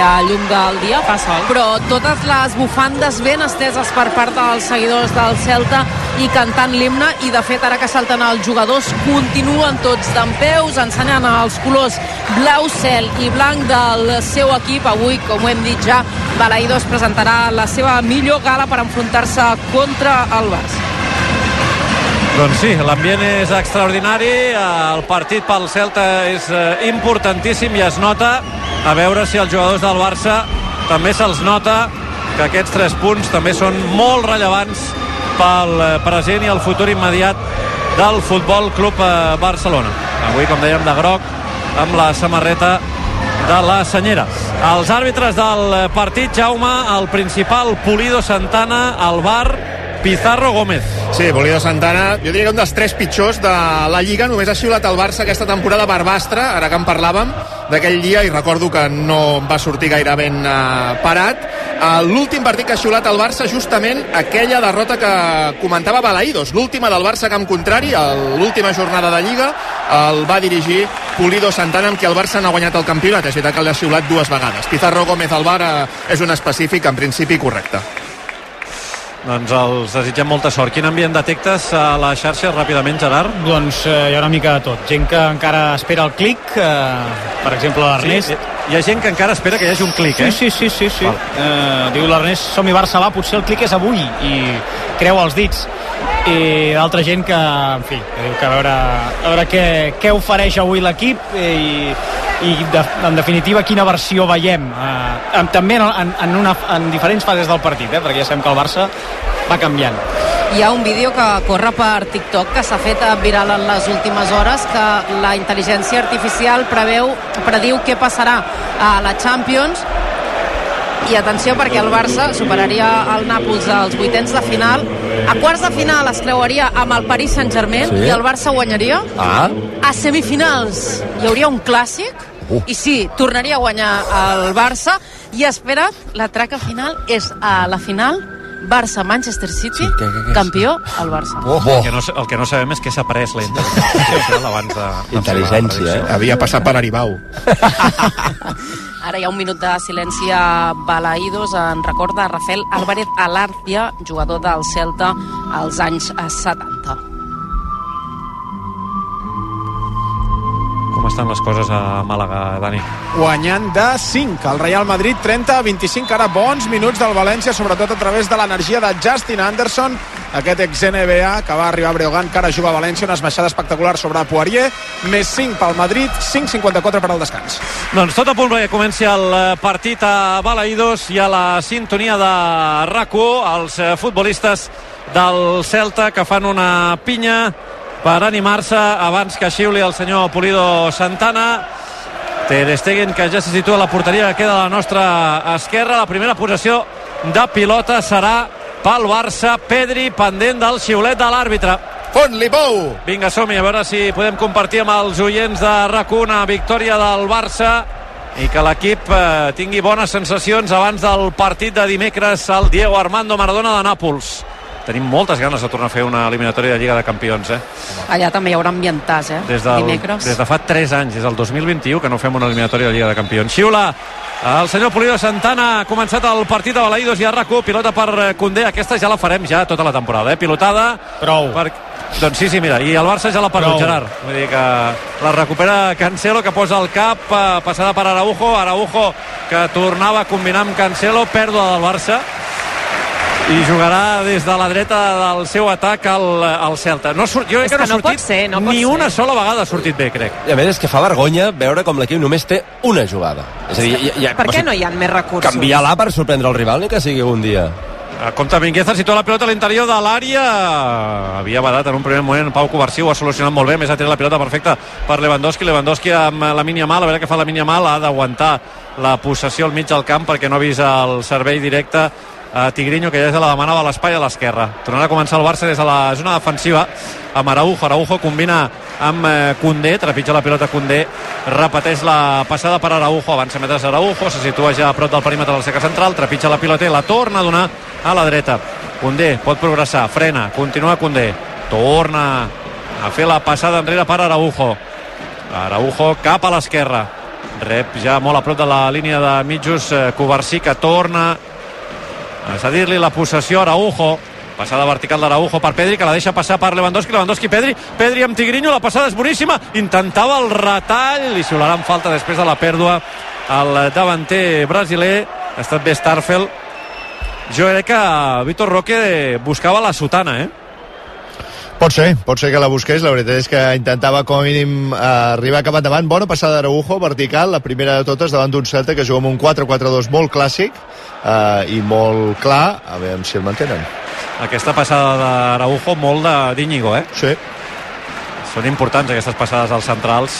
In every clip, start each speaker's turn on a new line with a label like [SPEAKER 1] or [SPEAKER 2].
[SPEAKER 1] a llum del dia, fa sol. Però totes les bufandes ben esteses per part dels seguidors del Celta i cantant l'himne i de fet ara que salten els jugadors continuen tots d'en peus ensenyant els colors blau cel i blanc del seu equip avui com hem dit ja Balaïdos presentarà la seva millor gala per enfrontar-se contra el Barça
[SPEAKER 2] doncs sí, l'ambient és extraordinari, el partit pel Celta és eh, importantíssim i es nota, a veure si els jugadors del Barça també se'ls nota que aquests tres punts també són molt rellevants pel eh, present i el futur immediat del Futbol Club eh, Barcelona. Avui, com dèiem, de groc, amb la samarreta de la senyera. Els àrbitres del partit, Jaume, el principal Pulido Santana, el bar, Pizarro Gómez.
[SPEAKER 3] Sí, Polido Santana, jo diria que un dels tres pitjors de la Lliga, només ha xiulat el Barça aquesta temporada Barbastre, ara que en parlàvem d'aquell dia, i recordo que no va sortir gaire ben uh, parat. Uh, L'últim partit que ha xiulat el Barça, justament aquella derrota que comentava Balaïdos, l'última del Barça camp contrari, l'última jornada de Lliga, el va dirigir Pulido Santana, amb qui el Barça no ha guanyat el campionat. És veritat que l'ha xiulat dues vegades. Pizarro Gómez al bar uh, és un específic, en principi, correcte.
[SPEAKER 2] Doncs els desitgem molta sort. Quin ambient detectes a la xarxa ràpidament, Gerard?
[SPEAKER 4] Doncs eh, hi ha una mica de tot. Gent que encara espera el clic, eh, per exemple l'Ernest.
[SPEAKER 2] Sí, hi ha gent que encara espera que hi hagi un clic, eh?
[SPEAKER 4] Sí, sí, sí. sí, sí. Eh, diu l'Ernest, som-hi Barça va, potser el clic és avui, i creu els dits. I altra gent que, en fi, que diu que a veure, a veure què, què ofereix avui l'equip i, i de, en definitiva quina versió veiem? Eh, també en, en, una, en diferents fases del partit eh, perquè ja sabem que el Barça va canviant.
[SPEAKER 1] Hi ha un vídeo que corre per TikTok que s'ha fet viral en les últimes hores que la intel·ligència artificial preveu, prediu què passarà a la Champions. I atenció perquè el Barça superaria el Nàpols als vuitens de final. A quarts de final es creuaria amb el Paris Saint-Germain sí. i el Barça guanyaria
[SPEAKER 5] ah.
[SPEAKER 1] a semifinals. Hi hauria un clàssic uh. i sí, tornaria a guanyar el Barça i espera't, la traca final és a la final Barça-Manchester City, sí, que, que, que, campió al Barça.
[SPEAKER 2] Oh, oh. El, que no, el que no sabem és què s'ha pres la intel·ligència abans de...
[SPEAKER 5] Intel·ligència, eh?
[SPEAKER 3] Havia passat per Aribau.
[SPEAKER 1] Ara hi ha un minut de silenci a Balaïdos en record de Rafael Álvarez Alárcia, jugador del Celta als anys 70.
[SPEAKER 2] Estan les coses a Màlaga, Dani?
[SPEAKER 6] Guanyant de 5. El Real Madrid 30-25. Ara bons minuts del València, sobretot a través de l'energia de Justin Anderson, aquest ex-NBA que va arribar a Breogán, que ara juga a València, una esmaixada espectacular sobre Poirier, més 5 pel Madrid, 5-54 per al descans.
[SPEAKER 2] Doncs tot a punt perquè comenci el eh, partit a Balaïdos i a la sintonia de rac els eh, futbolistes del Celta que fan una pinya per animar-se abans que xiuli el senyor Pulido Santana. Ter Stegen que ja se situa a la porteria que queda a la nostra esquerra. La primera possessió de pilota serà pel Barça. Pedri pendent del xiulet de l'àrbitre.
[SPEAKER 3] Font-li pou!
[SPEAKER 2] Vinga, som a veure si podem compartir amb els oients de rac una victòria del Barça i que l'equip eh, tingui bones sensacions abans del partit de dimecres al Diego Armando Maradona de Nàpols tenim moltes ganes de tornar a fer una eliminatòria de Lliga de Campions, eh?
[SPEAKER 1] Allà també hi haurà ambientars, eh?
[SPEAKER 2] Des del, Dimecres. Des de fa 3 anys, des del 2021, que no fem una eliminatòria de Lliga de Campions. Xiula el senyor Polido Santana ha començat el partit de Balaïdos i a RAC1, pilota per eh, Condé. Aquesta ja la farem ja tota la temporada, eh? Pilotada.
[SPEAKER 4] Prou.
[SPEAKER 2] Per... Doncs sí, sí, mira, i el Barça ja l'ha perdut, Prou. Gerard. Vull dir que la recupera Cancelo, que posa el cap, eh, passada per Araujo, Araujo que tornava a combinar amb Cancelo, pèrdua del Barça i jugarà des de la dreta del seu atac al, al Celta. No surt, jo
[SPEAKER 1] crec que,
[SPEAKER 2] que
[SPEAKER 1] no,
[SPEAKER 2] no ha sortit
[SPEAKER 1] ser, no
[SPEAKER 2] ni
[SPEAKER 1] ser.
[SPEAKER 2] una sola vegada ha sortit bé, crec.
[SPEAKER 5] I a més és que fa vergonya veure com l'equip només té una jugada. És a dir, ja, ja,
[SPEAKER 1] per què no hi ha més recursos?
[SPEAKER 5] Canviar-la per sorprendre el rival, ni que sigui un dia.
[SPEAKER 2] Compte, Mingueza situa la pilota a l'interior de l'àrea havia badat en un primer moment Pau Covarsí ho ha solucionat molt bé, més ha tirat la pilota perfecta per Lewandowski, Lewandowski amb la mínia mal a veure què fa la mínia mal, ha d'aguantar la possessió al mig del camp perquè no ha vist el servei directe a Tigrinho, que ja se la demanava l'espai a l'esquerra. Tornarà a començar el Barça des de la zona defensiva amb Araujo. Araujo combina amb eh, Condé, trepitja la pilota Condé, repeteix la passada per Araujo, avança metres Araujo, se situa ja a prop del perímetre del seca central, trepitja la pilota i la torna a donar a la dreta. Condé pot progressar, frena, continua Condé, torna a fer la passada enrere per Araujo. Araujo cap a l'esquerra rep ja molt a prop de la línia de mitjos eh, Covarsí que torna a cedir-li la possessió a Araujo. Passada vertical d'Araujo per Pedri que la deixa passar per Lewandowski, Lewandowski, Pedri Pedri amb Tigrinho, la passada és boníssima. Intentava el retall, li xiularan falta després de la pèrdua al davanter brasiler, ha estat bé Starfel jo crec que Vitor Roque buscava la sotana eh?
[SPEAKER 7] Pot ser, pot ser que la busqués. La veritat és que intentava com a mínim eh, arribar cap endavant. Bona passada d'Araujo, vertical, la primera de totes davant d'un Celta que juga amb un 4-4-2 molt clàssic eh, i molt clar. A veure si el mantenen.
[SPEAKER 2] Aquesta passada d'Araujo molt d'Iñigo, eh?
[SPEAKER 7] Sí.
[SPEAKER 2] Són importants aquestes passades als centrals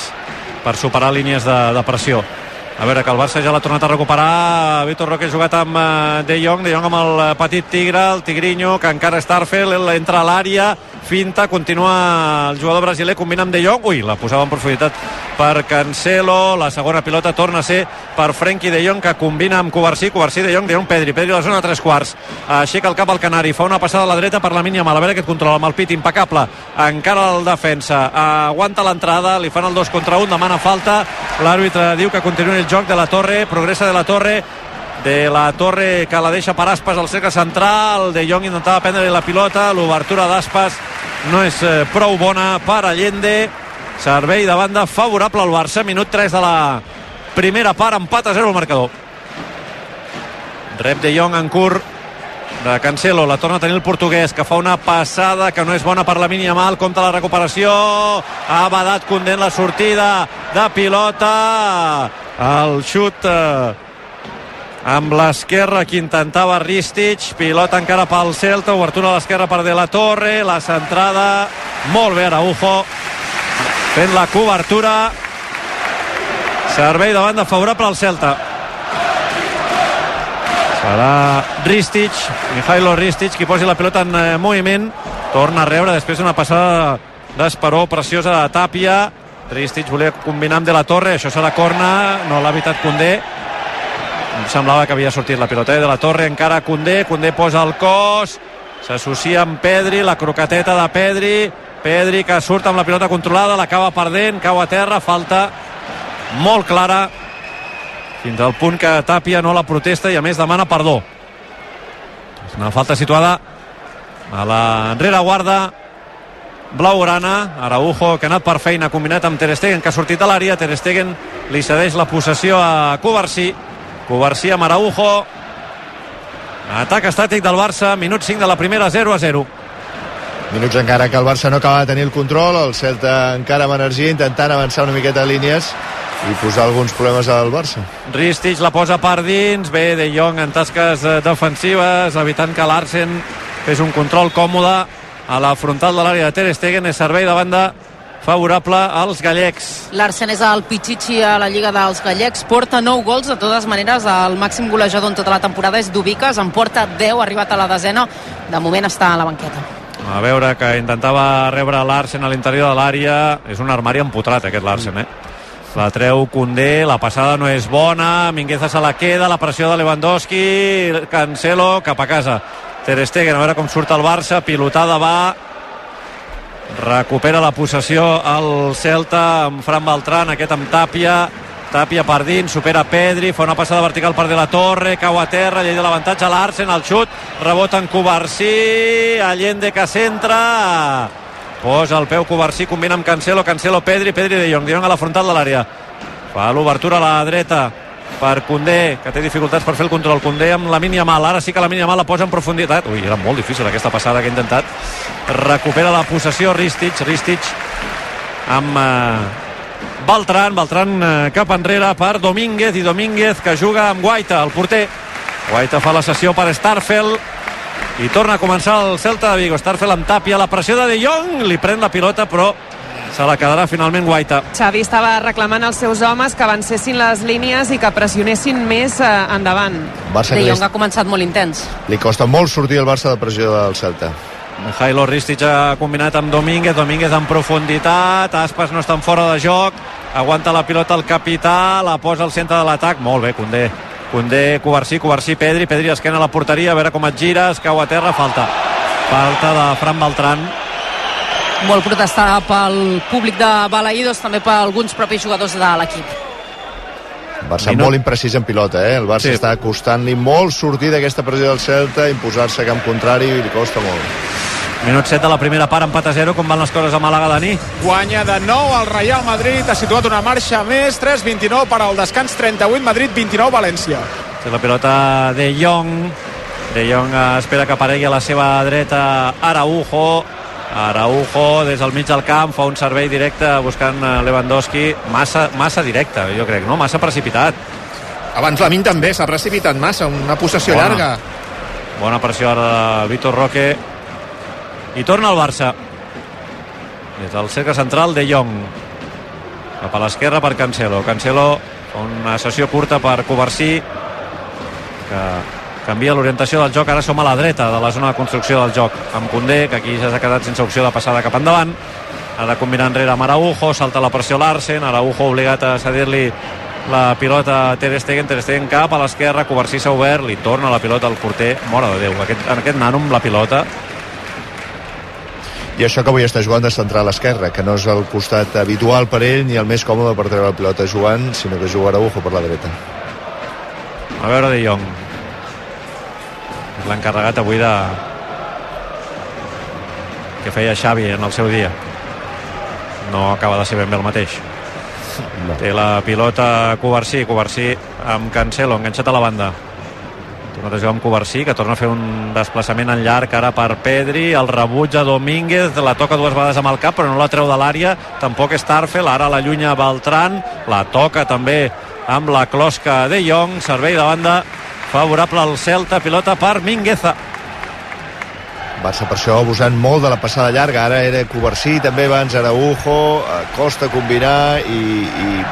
[SPEAKER 2] per superar línies de, de pressió. A veure, que el Barça ja l'ha tornat a recuperar. Vitor Roque ha jugat amb eh, De Jong, De Jong amb el eh, petit Tigre, el Tigrinho, que encara està Arfel, ell entra a l'àrea, finta, continua el jugador brasiler, combina amb De Jong, ui, la posava en profunditat per Cancelo, la segona pilota torna a ser per Frenkie De Jong, que combina amb Covarsí, Covarsí, De Jong, De Jong, Pedri, Pedri a la zona tres quarts, aixeca el cap al Canari, fa una passada a la dreta per la mínia mal, a veure aquest control amb el pit, impecable, encara el defensa, aguanta l'entrada, li fan el dos contra un, demana falta, l'àrbitre diu que continua el joc de la Torre, progressa de la Torre, de la Torre que la deixa per Aspas al cercle central, De Jong intentava prendre la pilota, l'obertura d'Aspas no és eh, prou bona per Allende, servei de banda favorable al Barça, minut 3 de la primera part, empat a 0 el marcador. Rep De Jong en curt de Cancelo, la torna a tenir el portuguès que fa una passada que no és bona per la mínia mal, compta la recuperació ha badat condent la sortida de pilota el xut eh, amb l'esquerra que intentava Ristich, pilota encara pel Celta, obertura a l'esquerra per De La Torre, la centrada, molt bé Araujo, fent la cobertura, servei de banda favorable al Celta. Serà Ristich, Mijailo Ristich, qui posi la pilota en eh, moviment, torna a rebre després d'una passada d'esperó preciosa de Tàpia, Ristich volia combinar amb De La Torre, això serà corna, no l'ha evitat Condé, em semblava que havia sortit la pilota eh? de la Torre, encara Condé, Condé posa el cos s'associa amb Pedri, la croqueteta de Pedri Pedri que surt amb la pilota controlada l'acaba perdent, cau a terra falta molt clara fins al punt que Tàpia no la protesta i a més demana perdó és una falta situada a la rereguarda blaugrana, Araujo que ha anat per feina combinat amb Ter Stegen que ha sortit a l'àrea, Ter Stegen li cedeix la possessió a Covarsí Covarsí amb Araujo. Atac estàtic del Barça minut 5 de la primera 0 a 0
[SPEAKER 7] Minuts encara que el Barça no acaba de tenir el control, el Celta encara amb energia intentant avançar una miqueta de línies i posar alguns problemes al Barça.
[SPEAKER 2] Ristich la posa per dins, bé De Jong en tasques eh, defensives, evitant que l'Arsen fes un control còmode a la frontal de l'àrea de Ter Stegen, és servei de banda favorable als gallecs.
[SPEAKER 1] L'Arsen és el Pichichi a la Lliga dels Gallecs, porta 9 gols, de totes maneres el màxim golejador en tota la temporada és Dubiques, en porta 10, ha arribat a la desena, de moment està a la banqueta.
[SPEAKER 2] A veure, que intentava rebre l'Arsen a l'interior de l'àrea, és un armari empotrat aquest l'Arsen, eh? La treu Condé, la passada no és bona, Mingueza se la queda, la pressió de Lewandowski, Cancelo, cap a casa. Ter Stegen, a veure com surt el Barça, pilotada va, recupera la possessió el Celta amb Fran Beltran, aquest amb Tàpia Tàpia per dins, supera Pedri fa una passada vertical per De La Torre cau a terra, llei de l'avantatge a l'Arsen el xut, rebota en Covarsí Allende que centra posa el peu Covarsí combina amb Cancelo, Cancelo, Pedri, Pedri de Jong De Jong a la frontal de l'àrea fa l'obertura a la dreta per Condé, que té dificultats per fer el control. Condé amb la mínia mal, ara sí que la mínia mal la posa en profunditat. Ui, era molt difícil aquesta passada que ha intentat. Recupera la possessió Ristich, Ristich amb eh, Beltran, Beltran eh, cap enrere per Domínguez i Domínguez que juga amb Guaita, el porter. Guaita fa la sessió per Starfel i torna a començar el Celta de Vigo. Starfel amb Tàpia, la pressió de De Jong, li pren la pilota però se la quedarà finalment Guaita.
[SPEAKER 8] Xavi estava reclamant als seus homes que avancessin les línies i que pressionessin més eh, endavant.
[SPEAKER 7] Barça
[SPEAKER 1] De Jong ha començat molt intens.
[SPEAKER 7] li, costa molt sortir el Barça de pressió del Celta.
[SPEAKER 2] Jailo Ristich ha combinat amb Domínguez, Domínguez en profunditat, Aspas no està en fora de joc, aguanta la pilota el capità, la posa al centre de l'atac, molt bé, Condé. Condé, Covarsí, Covarsí, Pedri, Pedri esquena a la porteria, a veure com et gires, cau a terra, falta. Falta de Fran Beltran.
[SPEAKER 1] Molt protestada pel públic de Balaïdos, també per alguns propis jugadors de l'equip.
[SPEAKER 7] Barça
[SPEAKER 2] Minut.
[SPEAKER 7] molt imprecís en pilota, eh? El Barça
[SPEAKER 2] Sí.
[SPEAKER 7] està costant-li molt sortir d'aquesta pressió del Celta, imposar-se a camp contrari i li costa molt.
[SPEAKER 2] Minut 7 de la primera part, empat a 0, com van les coses a Màlaga, Dani?
[SPEAKER 6] Guanya de nou el Real Madrid, ha situat una marxa més, 3-29 per al descans, 38 Madrid, 29 València.
[SPEAKER 2] Té la pilota de Jong. De Jong espera que aparegui a la seva dreta Araujo. Araujo des del mig del camp fa un servei directe buscant eh, Lewandowski massa, massa directe, jo crec, no? Massa precipitat.
[SPEAKER 3] Abans Lamin també s'ha precipitat massa, una possessió
[SPEAKER 2] Bona.
[SPEAKER 3] llarga.
[SPEAKER 2] Bona pressió ara de Vitor Roque. I torna al Barça. Des del cercle central de Jong. Cap a l'esquerra per Cancelo. Cancelo una sessió curta per Covarsí que canvia l'orientació del joc. Ara som a la dreta de la zona de construcció del joc. Amb Condé, que aquí ja s'ha quedat sense opció de passada cap endavant. Ha de combinar enrere amb Araujo, salta la pressió Larsen, Araujo obligat a cedir-li la pilota a Ter Stegen, Ter Stegen cap a l'esquerra, Covarsí s'ha obert, li torna la pilota al porter, mora de Déu, aquest, en aquest nano amb la pilota
[SPEAKER 7] I això que avui està jugant de central a l'esquerra, que no és el costat habitual per ell ni el més còmode per treure la pilota jugant, sinó que juga Araujo per la dreta.
[SPEAKER 2] A veure De Jong. És l'encarregat avui de... que feia Xavi en el seu dia. No acaba de ser ben bé el mateix.
[SPEAKER 5] No.
[SPEAKER 2] Té la pilota Covarsí, Covarsí amb Cancelo, enganxat a la banda. Torna a jugar amb Covarsí, que torna a fer un desplaçament en llarg ara per Pedri, el rebutja Domínguez, la toca dues vegades amb el cap, però no la treu de l'àrea, tampoc Starfel, ara la llunya Beltran, la toca també amb la closca de Jong, servei de banda favorable al Celta, pilota per Mingueza.
[SPEAKER 7] Barça per això abusant molt de la passada llarga ara era Covarsí, també abans Araujo costa combinar i, i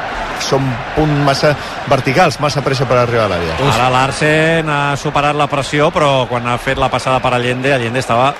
[SPEAKER 7] són punt massa verticals, massa pressa per arribar a l'àrea
[SPEAKER 2] Ara Larsen ha superat la pressió, però quan ha fet la passada per Allende, Allende estava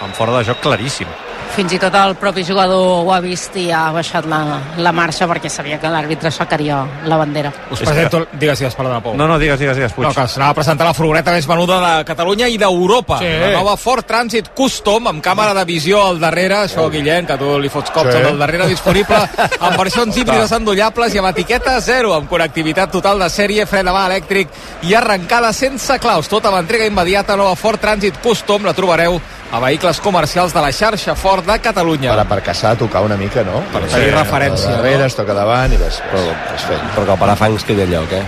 [SPEAKER 2] en fora de joc claríssim.
[SPEAKER 1] Fins i tot el propi jugador ho ha vist i ha baixat la, la marxa perquè sabia que l'àrbitre sacaria la bandera.
[SPEAKER 9] Us presento... Digues, digues, perdona, Pau.
[SPEAKER 2] No, no, digues, digues, digues, Puig.
[SPEAKER 9] No, que s'anava a presentar la furgoneta més venuda de Catalunya i d'Europa.
[SPEAKER 6] Sí.
[SPEAKER 9] La nova Ford Transit Custom, amb càmera de visió al darrere. Això, Guillem, que tu li fots cops
[SPEAKER 7] Sí.
[SPEAKER 9] al darrere, disponible amb versions híbrides endollables i amb etiqueta zero, amb connectivitat total de sèrie, fre de mà elèctric i arrencada sense claus. Tot amb entrega immediata, nova Ford Transit Custom, la trobareu a vehicles comercials de la xarxa Ford de Catalunya.
[SPEAKER 7] per aparcassar, tocar una mica, no?
[SPEAKER 9] Per fer referència,
[SPEAKER 7] Darrere,
[SPEAKER 9] no?
[SPEAKER 7] es toca davant i vas, però, vas fent.
[SPEAKER 5] Però que el Parafangs quedi lloc, eh?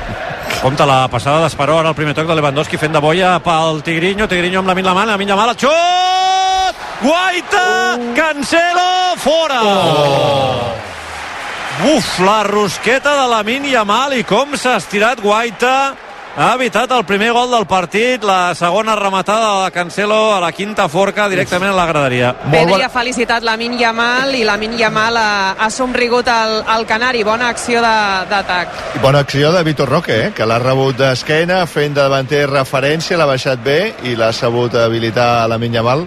[SPEAKER 2] Compte la passada d'Esperó, ara el primer toc de Lewandowski fent de boia pel Tigrinho, Tigrinho amb la Min Lamana, Min Lamana, xut! Guaita! Cancelo! Fora! Oh. Uf, la rosqueta de la Min Yamal i com s'ha estirat Guaita ha evitat el primer gol del partit la segona rematada de Cancelo a la quinta forca directament a la graderia
[SPEAKER 8] Pedri ha felicitat la Min Yamal i la Min Yamal ha, ha somrigut al, al Canari. Bona acció de- d'atac.
[SPEAKER 7] I bona acció de Vitor Roque, eh? que l'ha rebut d'esquena, fent de davanter referència, l'ha baixat bé i l'ha sabut habilitar a la Minya Mal.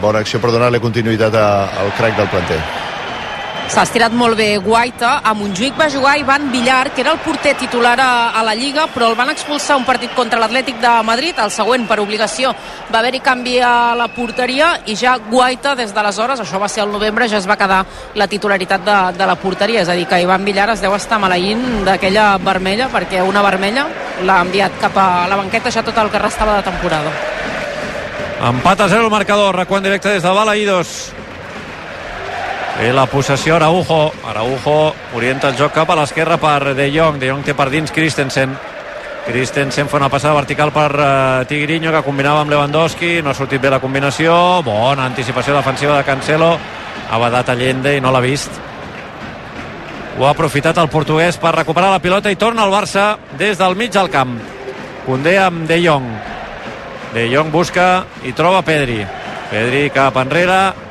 [SPEAKER 7] Bona acció per donar-li continuïtat a, al crack del planter.
[SPEAKER 1] S'ha estirat molt bé Guaita. A Montjuïc va jugar Ivan Villar, que era el porter titular a, a la Lliga, però el van expulsar un partit contra l'Atlètic de Madrid. El següent, per obligació, va haver-hi canvi a la porteria i ja Guaita, des d'aleshores, això va ser el novembre, ja es va quedar la titularitat de, de la porteria. És a dir, que Ivan Villar es deu estar maleint d'aquella vermella, perquè una vermella l'ha enviat cap a la banqueta ja tot el que restava de temporada.
[SPEAKER 2] Empat a 0 el marcador, recuant directe des de Balaïdos. I la possessió Araujo. Araujo orienta el joc cap a l'esquerra per De Jong. De Jong té per dins Christensen. Christensen fa una passada vertical per uh, Tigrinho que combinava amb Lewandowski. No ha sortit bé la combinació. Bona anticipació defensiva de Cancelo. Ha badat Allende i no l'ha vist. Ho ha aprofitat el portuguès per recuperar la pilota i torna al Barça des del mig del camp. Condé amb De Jong. De Jong busca i troba Pedri. Pedri cap enrere.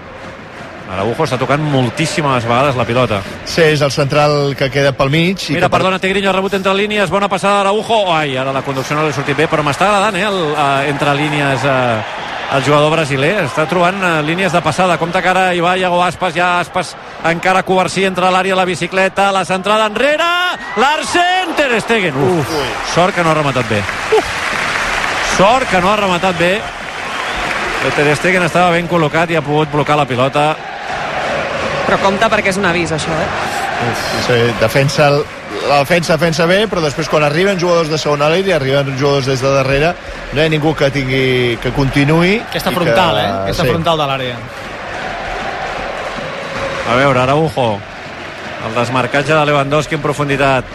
[SPEAKER 2] Araujo està tocant moltíssimes vegades la pilota.
[SPEAKER 7] Sí, és el central que queda pel mig. I
[SPEAKER 2] Mira,
[SPEAKER 7] que per-
[SPEAKER 2] perdona, Tigrinho, rebut entre línies, bona passada d'Araujo. Ai, ara la conducció no li ha sortit bé, però m'està agradant, eh, el, uh, entre línies uh, el jugador brasiler. Està trobant uh, línies de passada. Compte que ara hi va Iago Aspas, ja Aspas encara Covarsí entre l'àrea de la bicicleta, la centrada enrere, Larsen, Ter Stegen. Uf, sort que no ha rematat bé. Sort que no ha rematat bé. Ter Stegen estava ben col·locat i ha pogut blocar la pilota.
[SPEAKER 8] Però compte perquè és un avís, això, eh?
[SPEAKER 7] Sí, defensa, el- la defensa defensa bé, però després quan arriben jugadors de segona línia, arriben jugadors des de darrere, no hi ha ningú que tingui que continuï.
[SPEAKER 4] Aquesta frontal,
[SPEAKER 7] que,
[SPEAKER 4] eh? Aquesta
[SPEAKER 7] sí.
[SPEAKER 4] frontal de l'àrea.
[SPEAKER 2] A veure, Araujo. El desmarcatge de Lewandowski en profunditat.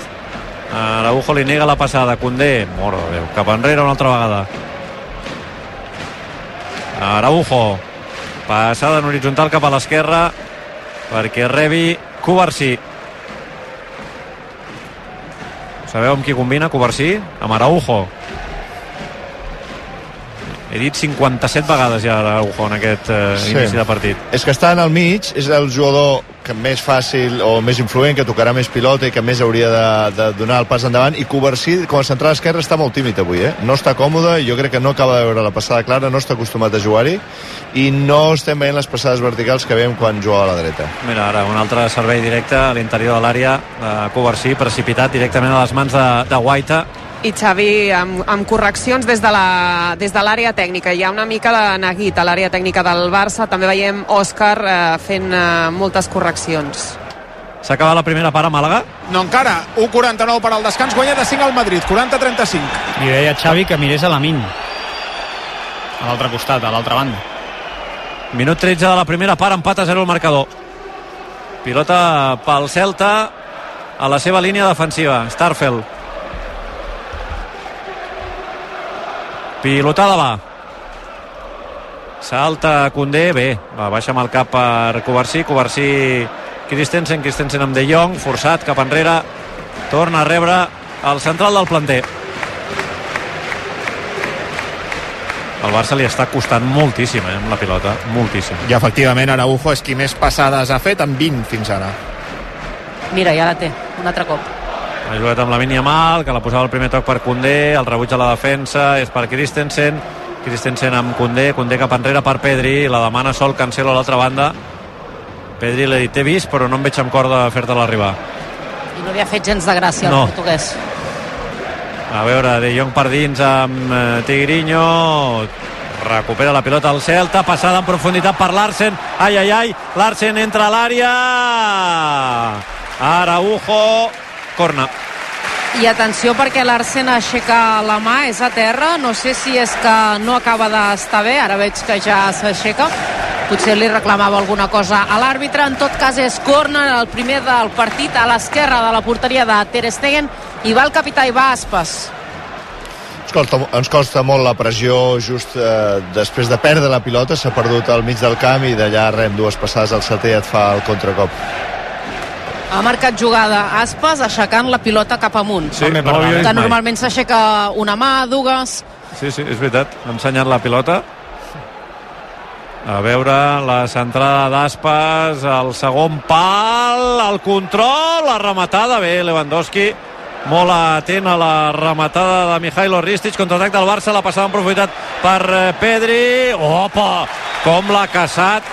[SPEAKER 2] Araujo li nega la passada. Condé, moro de Déu, cap enrere una altra vegada. Araujo. Passada en horitzontal cap a l'esquerra perquè rebi Covarsí. Sabeu amb qui combina Covarsí? Amb Araujo. He dit 57 vegades ja Araujo en aquest eh,
[SPEAKER 7] Sí.
[SPEAKER 2] inici de partit.
[SPEAKER 7] És que està en el mig, és el jugador que més fàcil o més influent, que tocarà més pilota i que més hauria de, de donar el pas endavant i Covarsí, com a central esquerra, està molt tímid avui, eh? No està còmode, jo crec que no acaba de veure la passada clara, no està acostumat a jugar-hi i no estem veient les passades verticals que veiem quan jugava a la dreta.
[SPEAKER 2] Mira, ara un altre servei directe a l'interior de l'àrea de Covarsí, precipitat directament a les mans de, de Guaita.
[SPEAKER 8] I Xavi, amb, amb correccions des de la- des de l'àrea tècnica. Hi ha una mica de neguit a l'àrea tècnica del Barça. També veiem Òscar eh, fent eh, moltes correccions.
[SPEAKER 2] S'ha acabat la primera part a Màlaga.
[SPEAKER 6] No encara, 1'49 per al descans, guanya de 5 al Madrid, 40-35.
[SPEAKER 4] Li deia Xavi que mirés a la Min. A l'altre costat, a l'altra banda.
[SPEAKER 2] Minut 13 de la primera part, empat a 0 el marcador. Pilota pel Celta a la seva línia defensiva. Starfeld. Pilotada va. Salta Condé, bé, va, baixa amb el cap per Covarsí, Covarsí Christensen, Christensen amb De Jong, forçat cap enrere, torna a rebre el central del planter. El Barça li està costant moltíssim eh, amb la pilota, moltíssim.
[SPEAKER 3] I efectivament Araujo és qui més passades ha fet amb 20 fins ara.
[SPEAKER 1] Mira, ja la té, un altre cop.
[SPEAKER 2] Ha jugat amb la Mínia Mal, que la posava el primer toc per Condé, el rebuig a la defensa és per Christensen, Christensen amb Condé, Condé cap enrere per Pedri, la demana sol Cancelo a l'altra banda. Pedri li ha dit, t'he vist, però no em veig amb cor de fer-te-la arribar.
[SPEAKER 1] I no havia fet gens de gràcia
[SPEAKER 2] No.
[SPEAKER 1] el portuguès.
[SPEAKER 2] A veure, De Jong per dins amb eh, Tigrinho recupera la pilota al Celta passada en profunditat per Larsen ai ai ai, Larsen entra a l'àrea Araujo corna.
[SPEAKER 1] I atenció perquè l'Arsen aixeca la mà, és a terra, no sé si és que no acaba d'estar bé, ara veig que ja s'aixeca, potser li reclamava alguna cosa a l'àrbitre, en tot cas és corner, el primer del partit a l'esquerra de la porteria de Ter Stegen, i va el capità i va Aspas.
[SPEAKER 7] Ens costa, ens costa molt la pressió just eh, després de perdre la pilota, s'ha perdut al mig del camp i d'allà rem dues passades al i et fa el contracop.
[SPEAKER 1] Ha marcat jugada Aspas aixecant la pilota cap amunt.
[SPEAKER 2] Sí, no
[SPEAKER 1] que
[SPEAKER 2] mai.
[SPEAKER 1] normalment s'aixeca una mà, dues...
[SPEAKER 2] Sí, sí, és veritat. Ha ensenyat la pilota. A veure, la centrada d'Aspas, el segon pal, el control, la rematada. Bé, Lewandowski molt atent a la rematada de Mijailo Ristic, contraatac del Barça, la passada en profunditat per eh, Pedri. Opa! Com l'ha caçat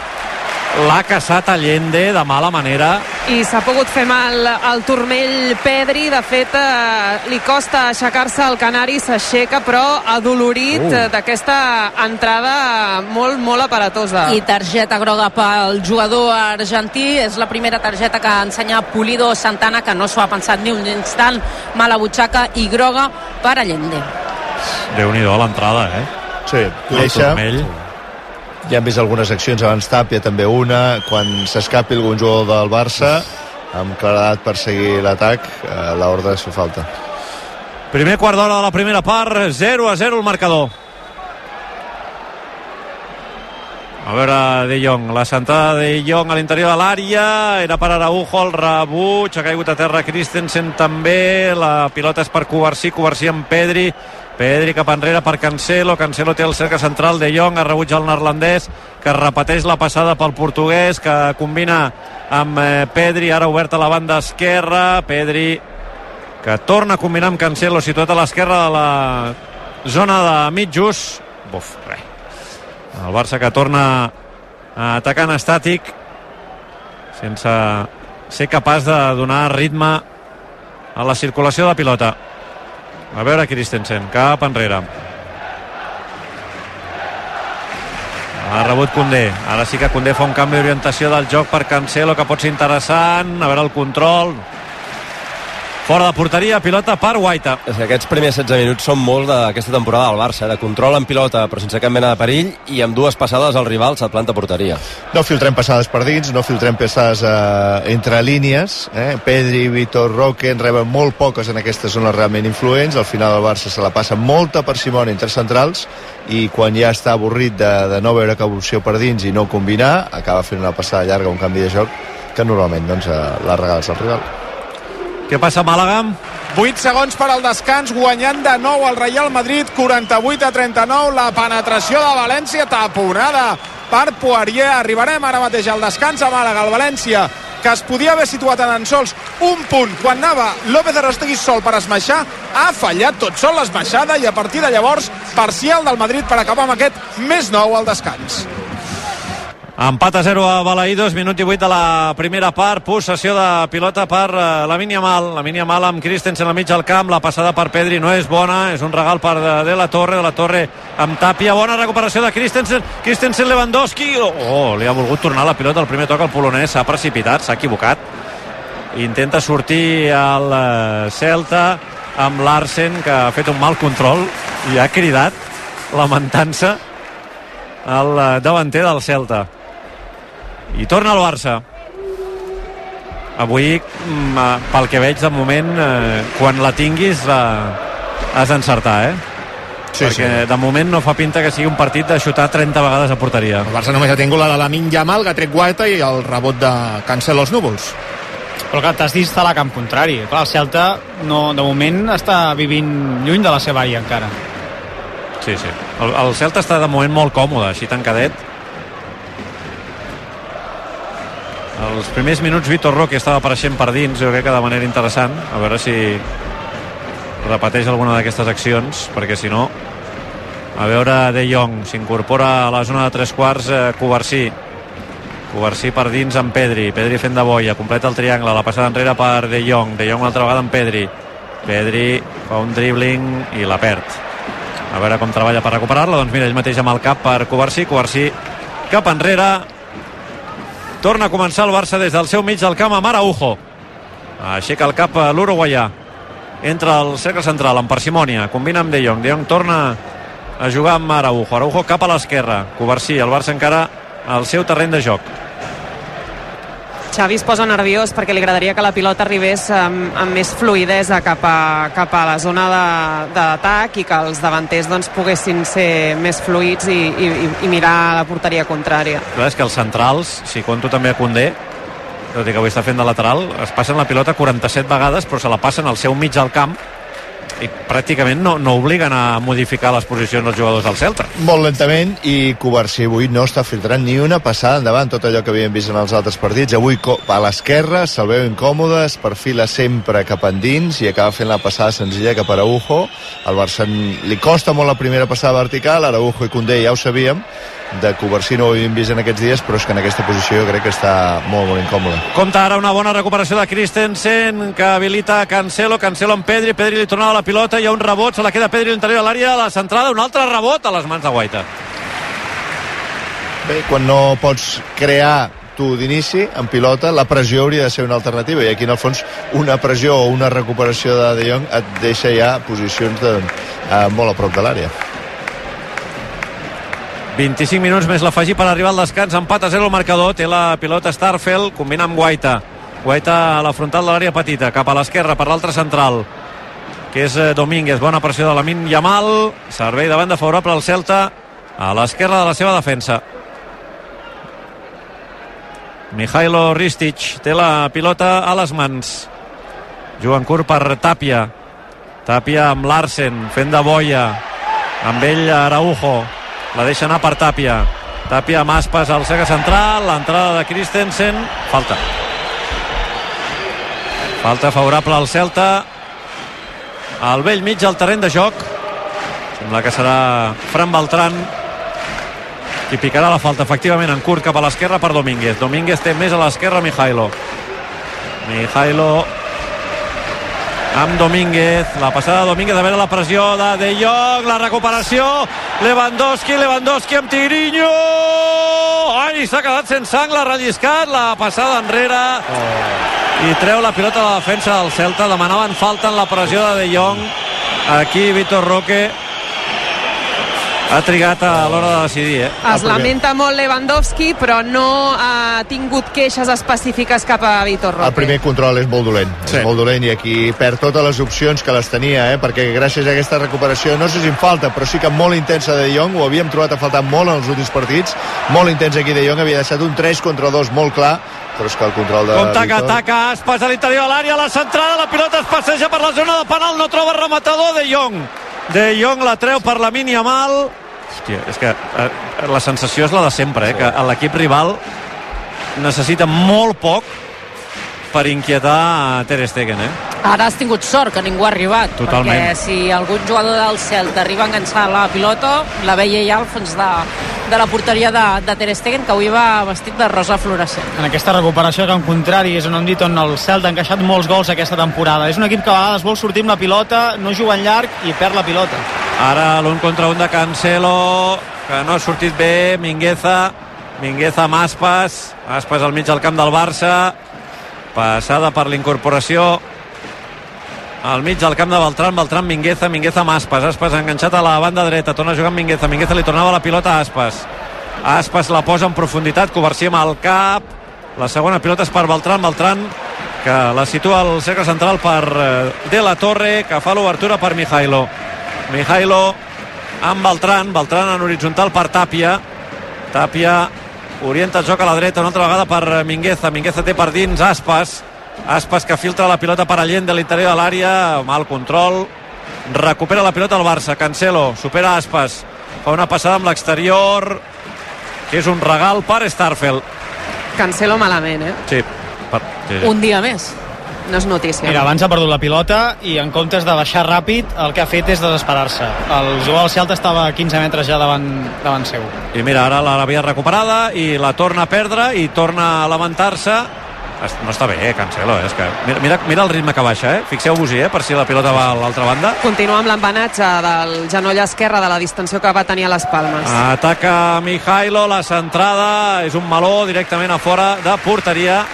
[SPEAKER 2] l'ha caçat Allende de mala manera
[SPEAKER 8] I s'ha pogut fer mal al turmell Pedri, de fet eh, li costa aixecar-se al Canari, s'aixeca però adolorit
[SPEAKER 1] Uh.
[SPEAKER 8] uh. d'aquesta entrada molt, molt aparatosa.
[SPEAKER 1] I targeta groga pel jugador argentí. És la primera targeta que ensenya Pulido Santana, que no s'ho ha pensat ni un instant. Mala butxaca i groga per Allende.
[SPEAKER 2] Déu-n'hi-do l'entrada, eh?
[SPEAKER 7] Sí,
[SPEAKER 2] El turmell.
[SPEAKER 7] Ja hem vist algunes accions abans Tàpia, també una, quan s'escapi algun jugador del Barça, amb claredat per seguir l'atac, eh, l'ordre si falta.
[SPEAKER 2] Primer quart d'hora de la primera part, 0 a 0 el marcador. A veure, De Jong, la sentada de Jong a l'interior de l'àrea, era per Araujo, el rebuig, ha caigut a terra Christensen també, la pilota és per Covarsí, Covarsí amb Pedri, Pedri cap enrere per Cancelo, Cancelo té el cercle central de Jong, es rebutja el neerlandès, que repeteix la passada pel portuguès, que combina amb eh, Pedri, ara obert a la banda esquerra, Pedri que torna a combinar amb Cancelo situat a l'esquerra de la zona de mitjos buf, res el Barça que torna atacant estàtic sense ser capaç de donar ritme a la circulació de pilota a veure Christensen cap enrere Ha rebut Condé. Ara sí que Condé fa un canvi d'orientació del joc per Cancelo, que pot ser interessant. A veure el control. Fora de porteria, pilota per Guaita.
[SPEAKER 5] És que aquests primers 16 minuts són molts d'aquesta temporada del Barça, eh? de control en pilota, però sense cap mena de perill, i amb dues passades al rival se't planta porteria.
[SPEAKER 7] No filtrem passades per dins, no filtrem passades eh, entre línies. Eh? Pedri, Vitor, Roque en reben molt poques en aquestes zones realment influents. Al final el Barça se la passa molta parsimònia entre centrals i quan ja està avorrit de, de no veure cap opció per dins i no combinar, acaba fent una passada llarga, un canvi de joc que normalment doncs, eh, la regals al rival.
[SPEAKER 2] Què passa a Màlaga?
[SPEAKER 6] 8 segons per al descans, guanyant de nou el Real Madrid, 48 a 39, la penetració de València, taponada per Poirier. Arribarem ara mateix al descans a Màlaga, el València, que es podia haver situat en sols un punt quan anava López Arostegui sol per esmaixar, ha fallat tot sol l'esmaixada i a partir de llavors parcial del Madrid per acabar amb aquest més nou al descans.
[SPEAKER 2] Empat a 0 a Balaïdos, minut 18 de la primera part, possessió de pilota per uh, la Yamal, la Yamal amb Christensen al mig del camp, la passada per Pedri no és bona, és un regal per de, de la Torre, de la Torre amb Tàpia, bona recuperació de Christensen, Christensen Lewandowski, oh, oh li ha volgut tornar la pilota. Al primer toc al polonès, s'ha precipitat, s'ha equivocat, intenta sortir al uh, Celta amb Larsen, que ha fet un mal control i ha cridat lamentant-se el uh, davanter del Celta i torna al Barça avui mm, eh, pel que veig de moment eh, quan la tinguis la... has d'encertar eh?
[SPEAKER 3] Sí,
[SPEAKER 2] perquè
[SPEAKER 3] sí.
[SPEAKER 2] de moment no fa pinta que sigui un partit de xutar 30 vegades a porteria
[SPEAKER 3] El Barça només ha tingut la de la Yamal, que ha tret Guaita i el rebot de Cancelo als núvols.
[SPEAKER 4] Però que t'has d'instal·lar a camp contrari. Clar, el Celta no, de moment està vivint lluny de la seva àrea encara.
[SPEAKER 2] sí, sí. El, el Celta està de moment molt còmode així tancadet els primers minuts Vitor Roque estava apareixent per dins jo crec que de manera interessant. A veure si repeteix alguna d'aquestes accions perquè si no a veure De Jong s'incorpora a la zona de tres quarts eh, Covarsí Covarsí per dins amb Pedri. Pedri fent de boia, completa el triangle la passada enrere per De Jong, De Jong una altra vegada amb Pedri. Pedri fa un dribbling i la perd. A veure com treballa per recuperar-la. Doncs mira, ell mateix amb el cap per Covarsí Covarsí cap enrere torna a començar el Barça des del seu mig del camp amb Araujo. Aixeca el cap a l'uruguaià. Entra al cercle central amb parsimònia combina amb De Jong, De Jong torna a jugar amb Araujo, Araujo cap a l'esquerra. Covarsí, el Barça encara al seu terreny de joc
[SPEAKER 8] Xavi es posa nerviós perquè li agradaria que la pilota arribés amb, amb més fluidesa cap a, cap a la zona d'atac i que els davanters doncs, poguessin ser més fluids i, i, i mirar la porteria contrària.
[SPEAKER 2] Clar, és que els centrals, si compto també a Condé tot i que avui està fent de lateral es passen la pilota 47 vegades però se la passen al seu mig del camp i pràcticament no, no obliguen a modificar les posicions dels jugadors del Celta.
[SPEAKER 7] Molt lentament i Covarsí avui no està filtrant ni una passada endavant. Tot allò que havíem vist en els altres partits avui a l'esquerra se'l veu incòmode es perfila sempre cap endins i acaba fent la passada senzilla cap a Araujo. Al Barça li costa molt la primera passada vertical Araujo i Condé ja ho sabíem de Covarsí no ho havíem vist en aquests dies però és que en aquesta posició jo crec que està molt molt incòmode.
[SPEAKER 2] Compta ara una bona recuperació de Christensen que habilita Cancelo, Cancelo amb Pedri Pedri li tornava la pilota, hi ha un rebot se la queda Pedri a l'interior de l'àrea, a la centrada un altre rebot a les mans de Guaita.
[SPEAKER 7] Bé, quan no pots crear tu d'inici en pilota, la pressió hauria de ser una alternativa i aquí en el fons una pressió o una recuperació de De Jong et deixa ja posicions de, eh, molt a prop de l'àrea.
[SPEAKER 2] 25 minuts més l'afegir per arribar al descans empat a 0 el marcador, té la pilota Starfel combina amb Guaita. Guaita a la frontal de l'àrea petita, cap a l'esquerra per l'altre central que és eh, Domínguez, bona pressió de la Min Yamal. Servei de banda favorable al Celta a l'esquerra de la seva defensa. Mijailo Ristic té la pilota a les mans. Jugant curt per Tàpia Tàpia amb Larsen fent de boia. Amb ell Araujo. La deixa anar per Tàpia Tàpia amb Aspas al cercle central. L'entrada de Christensen. Falta. Falta favorable al Celta al vell mig del terreny de joc. Sembla que serà Fran Beltran qui picarà la falta efectivament en curt cap a l'esquerra per Domínguez. Domínguez té més a l'esquerra Mijailo. Mijailo amb Domínguez, la passada de Domínguez a veure la pressió de De Jong, la recuperació. Lewandowski, Lewandowski amb Tirinho. Ai, s'ha quedat sense angle, ha relliscat. La passada enrere i treu la pilota a la defensa del Celta demanaven falta en la pressió de De Jong aquí Vitor Roque ha trigat a l'hora de decidir eh?
[SPEAKER 8] Es lamenta molt Lewandowski, però no ha tingut queixes específiques cap a Vitor Roque.
[SPEAKER 7] El primer control és molt dolent, sí. és molt dolent i aquí perd totes les opcions que les tenia, eh? perquè gràcies a aquesta recuperació, no sé si en falta, però sí que molt intensa de Jong, ho havíem trobat a faltar molt en els últims partits, molt intens aquí de Jong, havia deixat un 3 contra 2 molt clar, però és que el control de
[SPEAKER 2] Com taca,
[SPEAKER 7] Vitor-
[SPEAKER 2] taca, Aspas a l'interior de l'àrea, la centrada, la pilota es passeja per la zona de penal, no troba rematador De Jong. De Jong la treu per la mínia mal. Hòstia, és que eh, la sensació és la de sempre, eh, que l'equip rival necessita molt poc per inquietar a Ter Stegen, eh?
[SPEAKER 1] Ara has tingut sort que ningú ha arribat,
[SPEAKER 2] Totalment.
[SPEAKER 1] perquè si algun jugador del Celta arriba a enganxar la pilota, la veia ja al fons de, de la porteria de, de Ter Stegen, que avui va vestit de rosa fluorescent.
[SPEAKER 4] en aquesta recuperació que en contrari és on hem dit on el Celta ha encaixat molts gols aquesta temporada és un equip que a vegades vol sortir amb la pilota no juga en llarg i perd la pilota
[SPEAKER 2] Ara l'un contra un de Cancelo, que no ha sortit bé, Mingueza, Mingueza amb Aspas, Aspas al mig del camp del Barça, passada per l'incorporació al mig del camp de Beltran, Beltran Mingueza, Mingueza amb Aspas, Aspas enganxat a la banda dreta, torna a jugar amb Mingueza, Mingueza li tornava la pilota a Aspas, Aspas la posa en profunditat, Covarsí amb el cap, la segona pilota és per Beltran, Beltran que la situa al cercle central per eh, De La Torre, que fa l'obertura per Mijailo. Mijailo amb Beltran, Beltran en horitzontal per Tàpia. Tàpia orienta el joc a la dreta una altra vegada per Mingueza. Mingueza té per dins Aspas. Aspas que filtra la pilota per Allende de l'interior de l'àrea, mal control. Recupera la pilota el Barça. Cancelo supera Aspas. Fa una passada amb l'exterior que és un regal per Starfel.
[SPEAKER 8] Cancelo malament, eh?
[SPEAKER 2] Sí, per, sí.
[SPEAKER 1] Un dia més.
[SPEAKER 8] No és notícia.
[SPEAKER 4] Mira, abans ha perdut la pilota i en comptes de baixar ràpid el que ha fet és desesperar-se el jugador del Celta estava a 15 metres ja davant, davant seu
[SPEAKER 2] I mira, ara l'havia recuperada i la torna a perdre i torna a lamentar-se. No està bé, eh, Cancelo, eh? És que mira, mira, mira el ritme que baixa, eh? Fixeu-vos-hi, eh? Per si la pilota va a l'altra banda.
[SPEAKER 8] Continua amb l'embanatge del genoll esquerre de la distensió que va tenir a les Palmes.
[SPEAKER 2] Ataca Mijailo, la centrada és un meló directament a fora de porteria.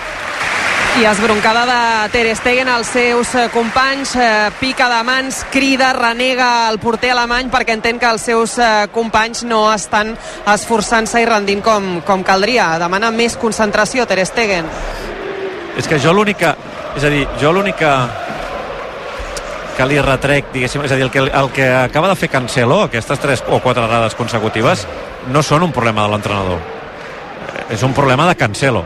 [SPEAKER 8] I esbroncada de Ter Stegen als seus eh, companys, eh, pica de mans, crida, renega el porter alemany perquè entén que els seus eh, companys no estan esforçant-se i rendint com, com caldria. Demana més concentració Ter Stegen.
[SPEAKER 2] És que jo l'únic que... És a dir, jo l'únic que li retrec, diguéssim, és a dir, el que, el que acaba de fer Cancelo, aquestes tres o quatre errades consecutives, no són un problema de l'entrenador. És un problema de Cancelo.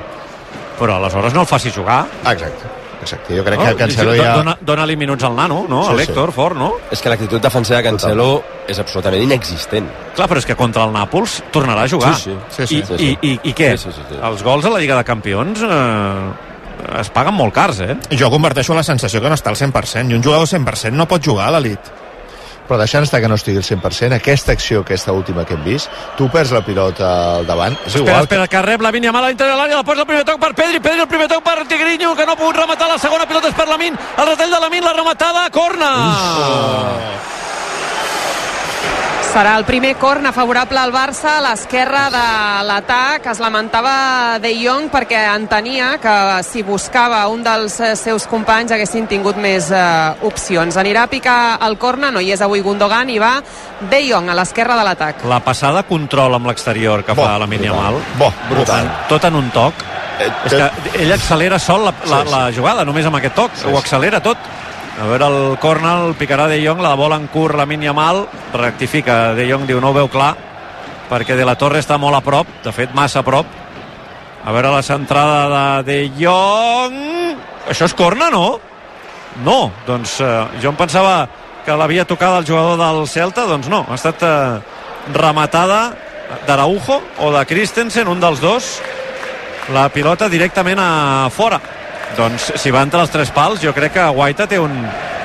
[SPEAKER 2] Però aleshores no el faci jugar.
[SPEAKER 7] Exacte. Exacte, jo crec
[SPEAKER 2] No?
[SPEAKER 7] que Cancelo ja...
[SPEAKER 2] Dona, dona-li minuts al nano, no?
[SPEAKER 7] Sí,
[SPEAKER 2] a l'Héctor, fort, no?
[SPEAKER 5] És que l'actitud defensiva de Cancelo és absolutament inexistent.
[SPEAKER 2] Clar, però és que contra el Nàpols tornarà a jugar.
[SPEAKER 5] Sí,
[SPEAKER 7] sí. Sí, sí.
[SPEAKER 2] I,
[SPEAKER 5] Sí, sí.
[SPEAKER 2] i, i, I què?
[SPEAKER 5] Sí, sí, sí, sí.
[SPEAKER 2] Els gols a la Lliga de Campions eh, es paguen molt cars, eh?
[SPEAKER 3] Jo converteixo la sensació que no està al 100%, i un jugador 100% no pot jugar a l'elit.
[SPEAKER 7] Però deixant estar que no estigui al 100%, aquesta acció, aquesta última que hem vist, tu perds la pilota al davant, és
[SPEAKER 2] Espera,
[SPEAKER 7] igual.
[SPEAKER 2] espera, que rep la Vinya Mala a l'interior de l'àrea, la posa el primer toc per Pedri, Pedri el primer toc per Tigrinho, que no ha pogut rematar la segona pilota és per Lamin, el retall de Lamin, la rematada, corna!
[SPEAKER 8] Serà el primer corna favorable al Barça a l'esquerra de l'atac. Es lamentava De Jong perquè entenia que si buscava un dels eh, seus companys haguessin tingut més eh, opcions. Anirà a picar el corna, no hi és avui Gundogan, i va De Jong a l'esquerra de l'atac.
[SPEAKER 2] La passada control amb l'exterior que
[SPEAKER 7] Bo,
[SPEAKER 2] fa la Mínia Mal.
[SPEAKER 7] Bo, brutal.
[SPEAKER 2] Tot en un toc.
[SPEAKER 7] Eh,
[SPEAKER 2] És que ell accelera sol la, la,
[SPEAKER 7] Sí, sí.
[SPEAKER 2] la jugada, només amb aquest toc. Ho accelera tot. A veure el corner, el picarà De Jong, la bola en curt, la mínia mal, rectifica. De Jong diu no ho veu clar, perquè De La Torre està molt a prop, de fet massa a prop. A veure la centrada de De Jong... Això és corna, no? No, doncs eh, jo em pensava que l'havia tocat el jugador del Celta, doncs no, ha estat eh, rematada d'Araujo o de Christensen, un dels dos, la pilota directament a fora. Doncs si va entre els tres pals, jo crec que Guaita té un,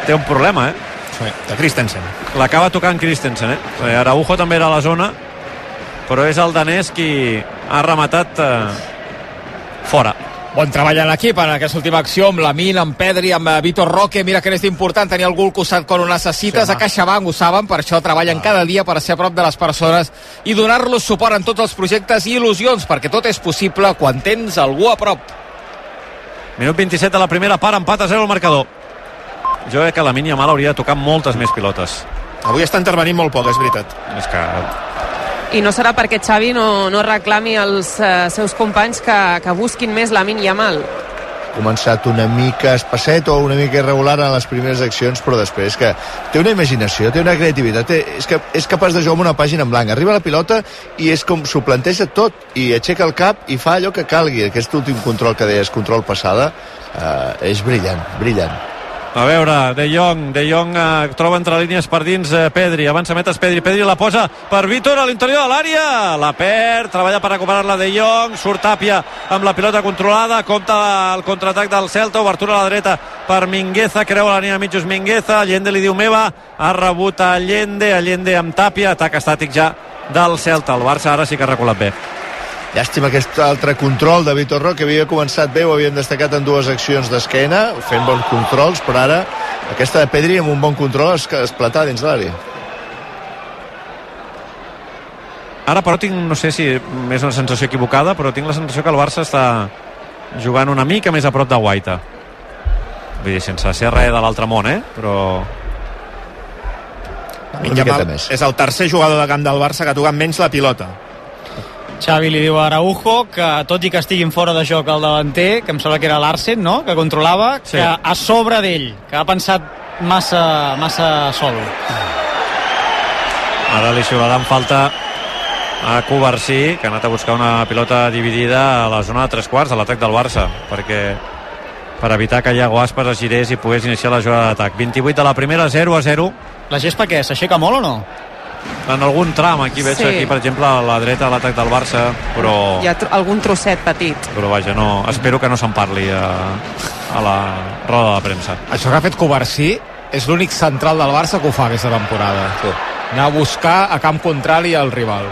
[SPEAKER 2] té un problema, eh?
[SPEAKER 3] Sí, de Christensen.
[SPEAKER 2] L'acaba tocant Christensen, eh? Eh, Araujo també era a la zona, però és el danès qui ha rematat eh, fora.
[SPEAKER 9] Bon treball en l'equip en aquesta última acció amb Lamin, amb Pedri, amb eh, Vitor Roque. Mira que n'és important tenir algú al costat quan ho necessites.
[SPEAKER 3] Sí,
[SPEAKER 9] a CaixaBank ho saben, per això treballen cada dia per ser a prop de les persones i donar-los suport en tots els projectes i il·lusions, perquè tot és possible quan tens algú a prop.
[SPEAKER 2] Minut 27 de la primera part, empat a 0 el marcador. Jo crec que la Mínia Mal hauria de tocar moltes més pilotes.
[SPEAKER 3] Avui està intervenint molt poc, és veritat.
[SPEAKER 2] És que
[SPEAKER 8] I no serà perquè Xavi no, no reclami als eh, seus companys que, que busquin més la Yamal.
[SPEAKER 7] Començat una mica espasset o una mica irregular en les primeres accions, però després que té una imaginació, té una creativitat, té, és, que, és capaç de jugar amb una pàgina en blanc. Arriba la pilota i és com s'ho planteja tot i aixeca el cap i fa allò que calgui. Aquest últim control que deies, control passada, eh, és brillant, brillant.
[SPEAKER 2] A veure, De Jong, De Jong eh, troba entre línies per dins eh, Pedri, avança metes Pedri, Pedri la posa per Vítor a l'interior de l'àrea, la perd, treballa per recuperar-la De Jong, surt Tàpia amb la pilota controlada, compta el contraatac del Celta, obertura a la dreta per Mingueza, creu la línia mitjos Mingueza, Allende li diu meva, ha rebut Allende, Allende amb Tàpia, atac estàtic ja del Celta, el Barça ara sí que ha reculat bé.
[SPEAKER 7] Llàstima aquest altre control de Vitor Roque, que havia començat bé, ho havíem destacat en dues accions d'esquena, fent bons controls, però ara aquesta de Pedri amb un bon control es, esclatar dins de l'àrea.
[SPEAKER 2] Ara, però, tinc, no sé si és una sensació equivocada, però tinc la sensació que el Barça està jugant una mica més a prop de Guaita. Vull dir, sense ser res de l'altre món, eh? Però...
[SPEAKER 3] Min Yamal és el tercer jugador de camp del Barça que toca menys la pilota.
[SPEAKER 4] Xavi li diu a Araujo que tot i que estiguin fora de joc el davanter, que em sembla que era l'Arsen, no?, que controlava,
[SPEAKER 2] Sí.
[SPEAKER 4] que a sobre d'ell, que ha pensat massa, massa sol.
[SPEAKER 2] Ara li xiularan falta a Covarsí, que ha anat a buscar una pilota dividida a la zona de tres quarts de l'atac del Barça, perquè per evitar que Iago Aspas es girés i pogués iniciar la jugada d'atac. 28 de la primera, 0 a 0.
[SPEAKER 4] La gespa què? S'aixeca molt o no?
[SPEAKER 2] En algun tram, aquí veig
[SPEAKER 8] Sí.
[SPEAKER 2] aquí, per exemple, a la dreta l'atac del Barça, però,
[SPEAKER 8] Hi ha tr algun trosset petit.
[SPEAKER 2] però vaja, no, espero que no se'n parli a, a la roda de premsa.
[SPEAKER 9] Això que ha fet Covarsí és l'únic central del Barça que ho fa aquesta temporada.
[SPEAKER 5] Sí.
[SPEAKER 9] Anar a buscar a camp contrari al rival.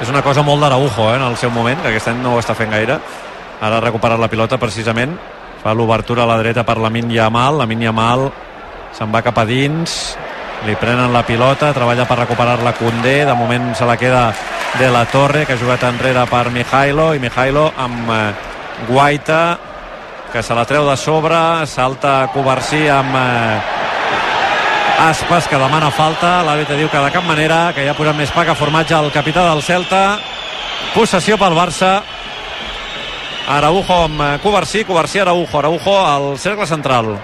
[SPEAKER 2] És una cosa molt d'Araujo, eh, en el seu moment, que aquest any no ho està fent gaire. Ara ha recuperat la pilota, precisament. Fa l'obertura a la dreta per la Yamal. La Yamal se'n va cap a dins. Li prenen la pilota, treballa per recuperar-la Condé. De moment se la queda de la Torre, que ha jugat enrere per Mijailo. I Mijailo amb eh, Guaita, que se la treu de sobre. Salta Covarsí amb... Eh, Aspas, que demana falta. L'àrbitre diu que de cap manera, que ja ha posat més paga formatge al capità del Celta. Possessió pel Barça. Araujo amb eh, Covarsí, Covarsí, Araujo, Araujo al cercle central.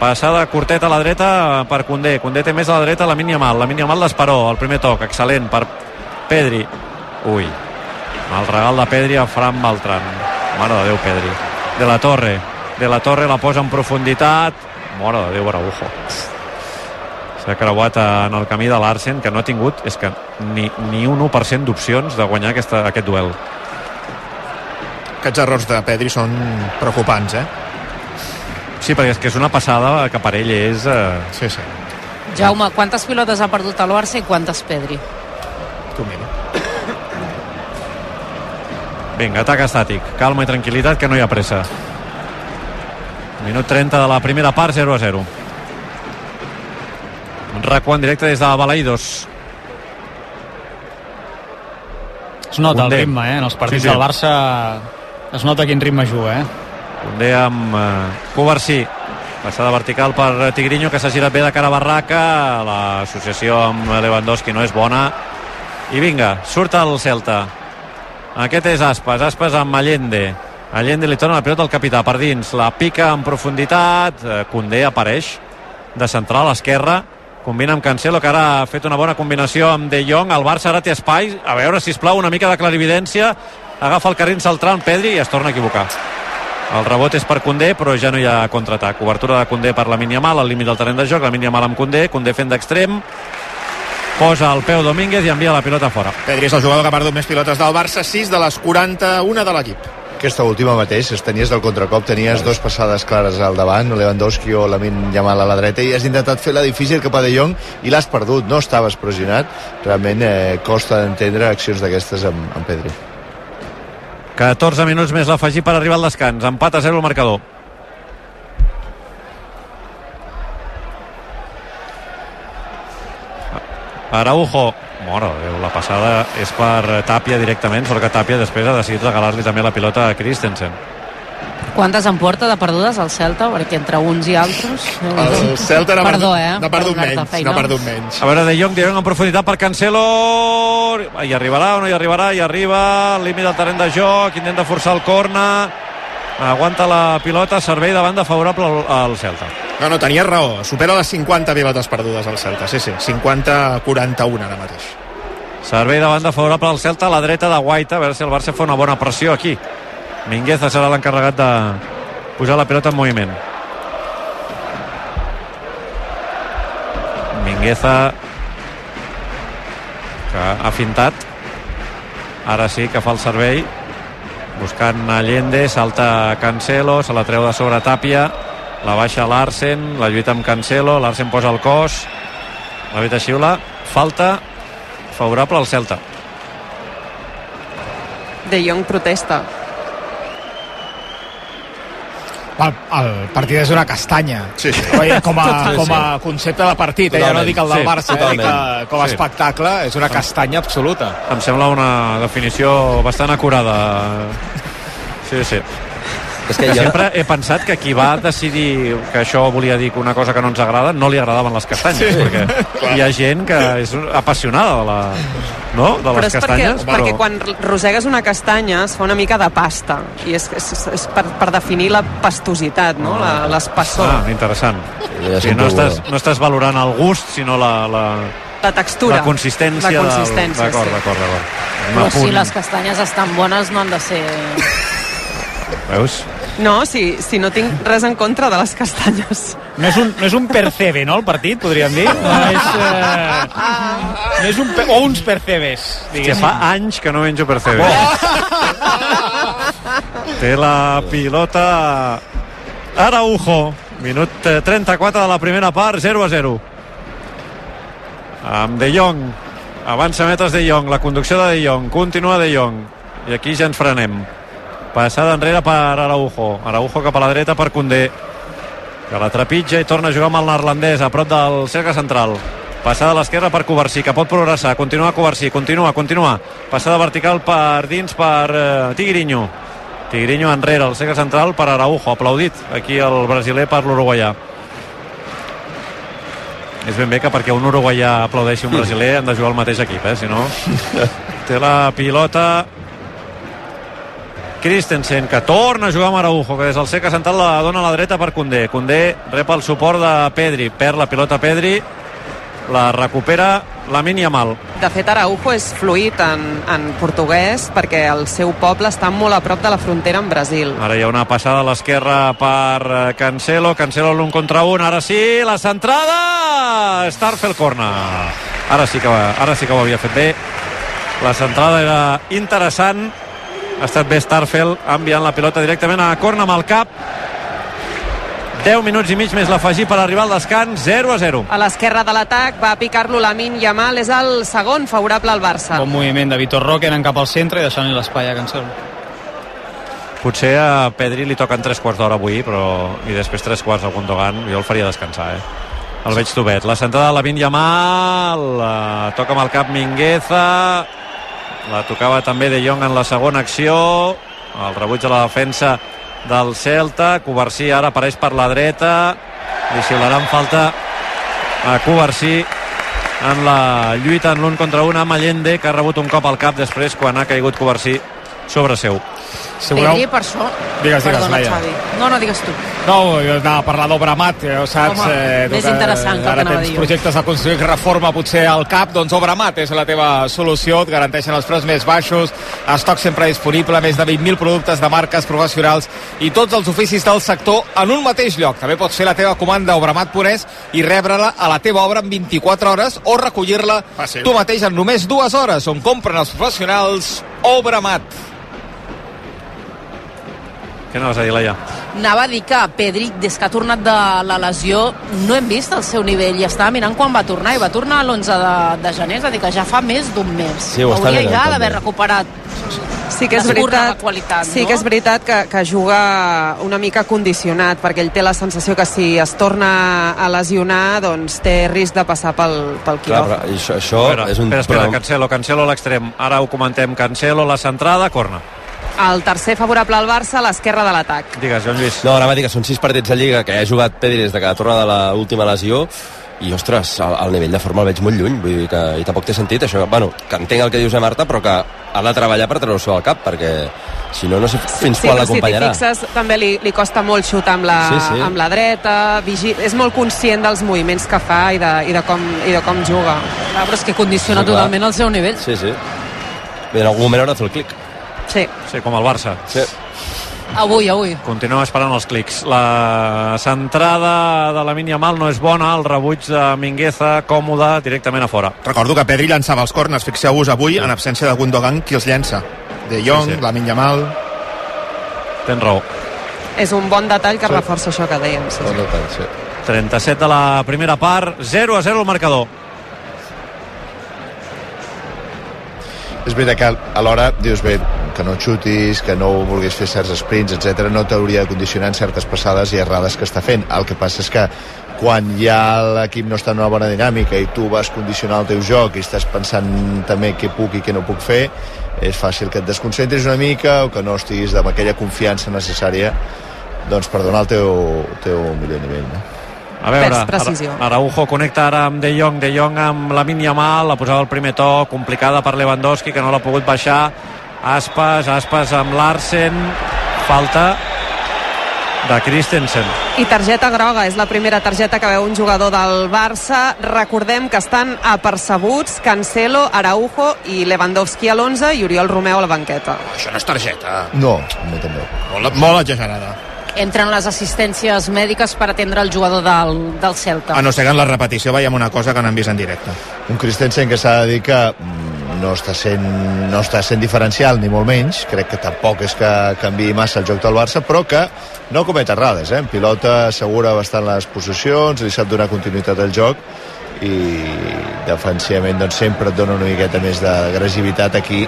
[SPEAKER 2] Passada curteta a la dreta per Condé. Condé té més a la dreta la mínia mal. La mínia mal d'Esperó, el primer toc, excel·lent per Pedri. Ui, el regal de Pedri a Fran Beltran. Mare de Déu, Pedri. De la Torre. De la Torre la posa en profunditat. Mare de Déu, Araujo. S'ha creuat en el camí de l'Arsen, que no ha tingut és que ni, ni un 1% d'opcions de guanyar aquesta, aquest duel.
[SPEAKER 3] Aquests errors de Pedri són preocupants, eh?
[SPEAKER 2] Sí, perquè és que és una passada que per ell és... Eh...
[SPEAKER 3] Sí, sí.
[SPEAKER 1] Jaume, quantes pilotes ha perdut el Barça i quantes Pedri?
[SPEAKER 3] Tu mira.
[SPEAKER 2] Vinga, atac estàtic. Calma i tranquil·litat, que no hi ha pressa. Minut 30 de la primera part, 0 a 0. Un en directe des de Balaïdos.
[SPEAKER 4] Es nota
[SPEAKER 2] Condé.
[SPEAKER 4] el ritme, eh? En els partits
[SPEAKER 2] Sí, sí.
[SPEAKER 4] del Barça es nota quin ritme juga, eh?
[SPEAKER 2] Condé amb eh, Covarsí. Passada vertical per Tigrinho, que s'ha girat bé de cara a Barraca. L'associació amb Lewandowski no és bona. I vinga, surt el Celta. Aquest és Aspas, Aspas amb Allende. Allende li torna la pilota al capità per dins, la pica en profunditat, eh, Condé apareix de central a l'esquerra, combina amb Cancelo, que ara ha fet una bona combinació amb De Jong, el Barça ara té espai, a veure, si plau una mica de clarividència, agafa el carril central Pedri i es torna a equivocar. El rebot és per Condé, però ja no hi ha contraatac. Obertura de Condé per la Mal, al límit del terreny de joc, la Mal amb Condé, Condé fent d'extrem, posa el peu Domínguez i envia la pilota fora.
[SPEAKER 3] Pedri és el jugador que ha perdut més pilotes del Barça, 6 de les 41 de l'equip.
[SPEAKER 7] Aquesta última mateix, es tenies del contracop, tenies dos passades clares al davant, Lewandowski o Lamin Yamal a la dreta, i has intentat fer la difícil cap a De Jong i l'has perdut, no estaves pressionat. Realment eh, costa d'entendre accions d'aquestes amb, amb Pedri.
[SPEAKER 2] 14 minuts més l'afegir per arribar al descans. Empat a 0 el marcador. Araujo. Mora Déu, la passada és per Tàpia directament, sort que Tàpia després ha decidit regalar-li també la pilota a Christensen.
[SPEAKER 1] Quantes en porta de perdudes al Celta? Perquè entre uns i altres...
[SPEAKER 3] El Celta n'ha
[SPEAKER 1] Perdó,
[SPEAKER 3] perdut,
[SPEAKER 1] eh?
[SPEAKER 3] n'ha perdut menys. N'ha perdut menys.
[SPEAKER 2] A veure, De Jong, De Jong en profunditat per Cancelo. Hi arribarà o no hi arribarà? Hi arriba, al límit del terreny de joc, intenta forçar el corna, aguanta la pilota, servei de banda favorable al, al Celta.
[SPEAKER 3] No, no, tenies raó. Supera les 50 pilotes perdudes al Celta. Sí, sí, 50-41 ara mateix.
[SPEAKER 2] Servei de banda favorable al Celta, a la dreta de Guaita, a veure si el Barça fa una bona pressió aquí. Mingueza serà l'encarregat de posar la pilota en moviment. Mingueza que ha fintat. Ara sí que fa el servei. Buscant Allende, salta Cancelo se la treu de sobre Tàpia la baixa Larsen, la lluita amb Cancelo. Larsen posa el cos. La veta xiula, falta favorable al Celta.
[SPEAKER 8] De Jong protesta.
[SPEAKER 9] El, el partit és una castanya.
[SPEAKER 3] Sí, sí.
[SPEAKER 9] Com, a, com a concepte de partit, eh? ja no dic el del
[SPEAKER 2] Sí,
[SPEAKER 9] Barça, eh? dic com a
[SPEAKER 2] Sí.
[SPEAKER 9] espectacle és una castanya absoluta.
[SPEAKER 2] em sembla una definició bastant acurada sí, sí
[SPEAKER 5] És que
[SPEAKER 2] que
[SPEAKER 5] jo,
[SPEAKER 2] sempre he pensat que qui va decidir que això volia dir que una cosa que no ens agrada no li agradaven les castanyes sí. perquè hi ha gent que és apassionada de, la, no? de
[SPEAKER 8] Però
[SPEAKER 2] les
[SPEAKER 8] és perquè,
[SPEAKER 2] castanyes
[SPEAKER 8] perquè quan rosegues una castanya es fa una mica de pasta i és, és, és per, per definir la pastositat, no? La- l'espessor,
[SPEAKER 2] ah, interessant
[SPEAKER 5] Ja
[SPEAKER 2] sí, no, estàs, no estàs valorant el gust sinó la, la,
[SPEAKER 8] la textura.
[SPEAKER 2] la consistència,
[SPEAKER 8] La consistència,
[SPEAKER 2] del... d'acord,
[SPEAKER 8] sí.
[SPEAKER 2] d'acord, d'acord
[SPEAKER 1] Però si les castanyes estan bones no han de ser...
[SPEAKER 2] veus?
[SPEAKER 8] No, si, si no tinc res en contra de les castanyes.
[SPEAKER 4] No és un, no és un percebe, no, el partit, podríem dir? No és, eh, no és un, pe- o uns percebes,
[SPEAKER 2] Que
[SPEAKER 4] diguéssim.
[SPEAKER 2] fa anys que no menjo percebe. Té la pilota Araujo. Minut eh, 34 de la primera part, 0 a 0. Amb De Jong. Avança metres De Jong. La conducció de De Jong. Continua De Jong. I aquí ja ens frenem. Passada enrere per Araujo. Araujo cap a la dreta per Condé. Que la trepitja i torna a jugar amb el neerlandès a prop del cercle central. Passada a l'esquerra per Covarsí, que pot progressar. Continua Covarsí, continua, continua. Passada vertical per dins per eh, Tigrinho. Tigrinho enrere, al cercle central per Araujo. Aplaudit aquí el brasiler per l'uruguaià. És ben bé que perquè un uruguaià aplaudeixi un brasiler han de jugar al mateix equip, eh? Si no... Té la pilota Christensen, que torna a jugar amb Araujo, que des del cercle central la dona a la dreta per Condé. Condé rep el suport de Pedri, perd la pilota Pedri, la recupera la Yamal.
[SPEAKER 8] De fet, Araujo és fluid en, en portuguès perquè el seu poble està molt a prop de la frontera amb Brasil.
[SPEAKER 2] Ara hi ha una passada a l'esquerra per eh, Cancelo, Cancelo l'un contra un, ara sí, la centrada! Starfel corna. Ara sí que, ara sí que ho havia fet bé. La centrada era interessant, ha estat bé Starfel enviant la pilota directament a corna amb el cap 10 minuts i mig més l'afegir per arribar al descans 0 a 0
[SPEAKER 8] A l'esquerra de l'atac va picar-lo Lamin Yamal, és el segon favorable al Barça.
[SPEAKER 4] Bon moviment de Vitor Roque anant cap al centre i deixant-li l'espai a Cancelo.
[SPEAKER 2] potser a Pedri li toquen 3 quarts d'hora avui però i després 3 quarts a Gundogan jo el faria descansar eh? el veig tubet la sentada de Lavin Yamal la toca amb el cap Mingueza la tocava també De Jong en la segona acció. El rebuig de la defensa del Celta. Covarsí ara apareix per la dreta. Li xiularan falta a Covarsí en la lluita en l'un contra un amb Allende que ha rebut un cop al cap després quan ha caigut Covarsí sobre seu
[SPEAKER 9] Si voleu...
[SPEAKER 1] Pedri, per això...
[SPEAKER 9] Digues, digues,
[SPEAKER 1] Perdona,
[SPEAKER 9] Laia.
[SPEAKER 1] Xavi. No, no, digues tu.
[SPEAKER 9] No, jo anava a parlar d'obra mat, ja ho saps.
[SPEAKER 1] Home,
[SPEAKER 9] eh,
[SPEAKER 1] més
[SPEAKER 9] tu que
[SPEAKER 1] interessant que el
[SPEAKER 9] Ara
[SPEAKER 1] que anava a
[SPEAKER 9] tens
[SPEAKER 1] dir
[SPEAKER 9] projectes de construir reforma potser al cap, doncs obra mat és la teva solució, et garanteixen els preus més baixos, estoc sempre disponible, més de 20.000 productes de marques professionals i tots els oficis del sector en un mateix lloc. També pots fer la teva comanda a obramat.es i rebre-la a la teva obra en 24 hores o recollir-la tu mateix en només dues hores, on compren els professionals Obra
[SPEAKER 2] Què anaves a dir, Laia?
[SPEAKER 1] Anava a dir que Pedri, des que ha tornat de la lesió, no hem vist el seu nivell. I estava mirant quan va tornar, i va tornar l'11 de, de gener, és a dir, que ja fa més d'un mes.
[SPEAKER 5] Sí, ho està
[SPEAKER 1] Hauria
[SPEAKER 5] mirant,
[SPEAKER 1] ja d'haver recuperat
[SPEAKER 8] Sí que és veritat,
[SPEAKER 1] qualitat,
[SPEAKER 8] sí
[SPEAKER 1] no?
[SPEAKER 8] que és veritat que, que juga una mica condicionat, perquè ell té la sensació que si es torna a lesionar, doncs té risc de passar pel, pel
[SPEAKER 5] Clar,
[SPEAKER 8] quiròfan.
[SPEAKER 5] però això, això
[SPEAKER 2] Espera,
[SPEAKER 5] és un...
[SPEAKER 2] espera, espera, Cancelo, Cancelo a l'extrem. Ara ho comentem. Cancelo, la centrada, corna.
[SPEAKER 8] El tercer favorable al Barça a l'esquerra de l'atac.
[SPEAKER 2] Digues, Joan Lluís.
[SPEAKER 5] No, anava a dir que són sis partits de Lliga que ha jugat Pedri des de que torna de l'última lesió i, ostres, el, el nivell de forma el veig molt lluny, vull dir que i tampoc té sentit això, bueno, que entenc el que dius a Marta, però que ha de treballar per treure-s'ho al cap, perquè si no, no sé fins
[SPEAKER 8] sí,
[SPEAKER 5] quan
[SPEAKER 8] però si t'hi
[SPEAKER 5] l'acompanyarà.
[SPEAKER 8] fixes, també li, li costa molt xutar amb la,
[SPEAKER 5] Sí, sí.
[SPEAKER 8] amb la dreta, vigi... és molt conscient dels moviments que fa i de, i de, com, i de com juga.
[SPEAKER 1] Clar, però és que condiciona
[SPEAKER 5] Sí, clar.
[SPEAKER 1] totalment el seu nivell.
[SPEAKER 5] Sí, sí. Bé, en algun moment haurà de fer el clic.
[SPEAKER 8] Sí.
[SPEAKER 2] Sí, com el Barça.
[SPEAKER 5] Sí.
[SPEAKER 1] Avui, avui.
[SPEAKER 2] Continuem esperant els clics. La centrada de la Yamal no és bona, el rebuig de Mingueza còmode directament a fora.
[SPEAKER 3] Recordo que Pedri llançava els corners, fixeu-vos avui, en absència de Gundogan, qui els llença. De Jong,
[SPEAKER 2] Sí,
[SPEAKER 3] sí,
[SPEAKER 2] sí.
[SPEAKER 3] Lamin Yamal...
[SPEAKER 2] Tens raó.
[SPEAKER 8] És un bon detall que
[SPEAKER 3] Sí.
[SPEAKER 8] reforça això que dèiem. Sí.
[SPEAKER 5] Bon detall, sí.
[SPEAKER 2] 37 de la primera part, 0 a 0 el marcador.
[SPEAKER 7] És veritat que alhora dius bé, que no xutis, que no vulguis fer certs sprints, etc no t'hauria de condicionar en certes passades i errades que està fent. El que passa és que quan ja l'equip no està en una bona dinàmica i tu vas condicionar el teu joc i estàs pensant també què puc i què no puc fer, és fàcil que et desconcentris una mica o que no estiguis amb aquella confiança necessària doncs per donar el teu, teu millor nivell. No?
[SPEAKER 2] A veure, Araujo connecta ara amb De Jong, De Jong amb la Yamal, la posava al primer to, complicada per Lewandowski, que no l'ha pogut baixar. Aspas, Aspas amb Larsen, falta de Christensen.
[SPEAKER 8] I targeta groga, és la primera targeta que veu un jugador del Barça. Recordem que estan apercebuts Cancelo, Araujo i Lewandowski a l'11 i Oriol Romeu a la banqueta.
[SPEAKER 3] Això no és targeta.
[SPEAKER 7] No, no també.
[SPEAKER 3] Molt, molt exagerada.
[SPEAKER 1] Entren les assistències mèdiques per atendre el jugador del, del Celta.
[SPEAKER 3] A no ser que en la repetició veiem una cosa que no hem vist en directe.
[SPEAKER 7] un Christensen que s'ha de dir que mm, no està sent no està sent diferencial ni molt menys crec que tampoc és que canvi massa el joc del Barça però que no comet errades eh? en pilota assegura bastant les possessions li sap donar continuïtat al joc i defensivament doncs sempre et dona una miqueta més d'agressivitat aquí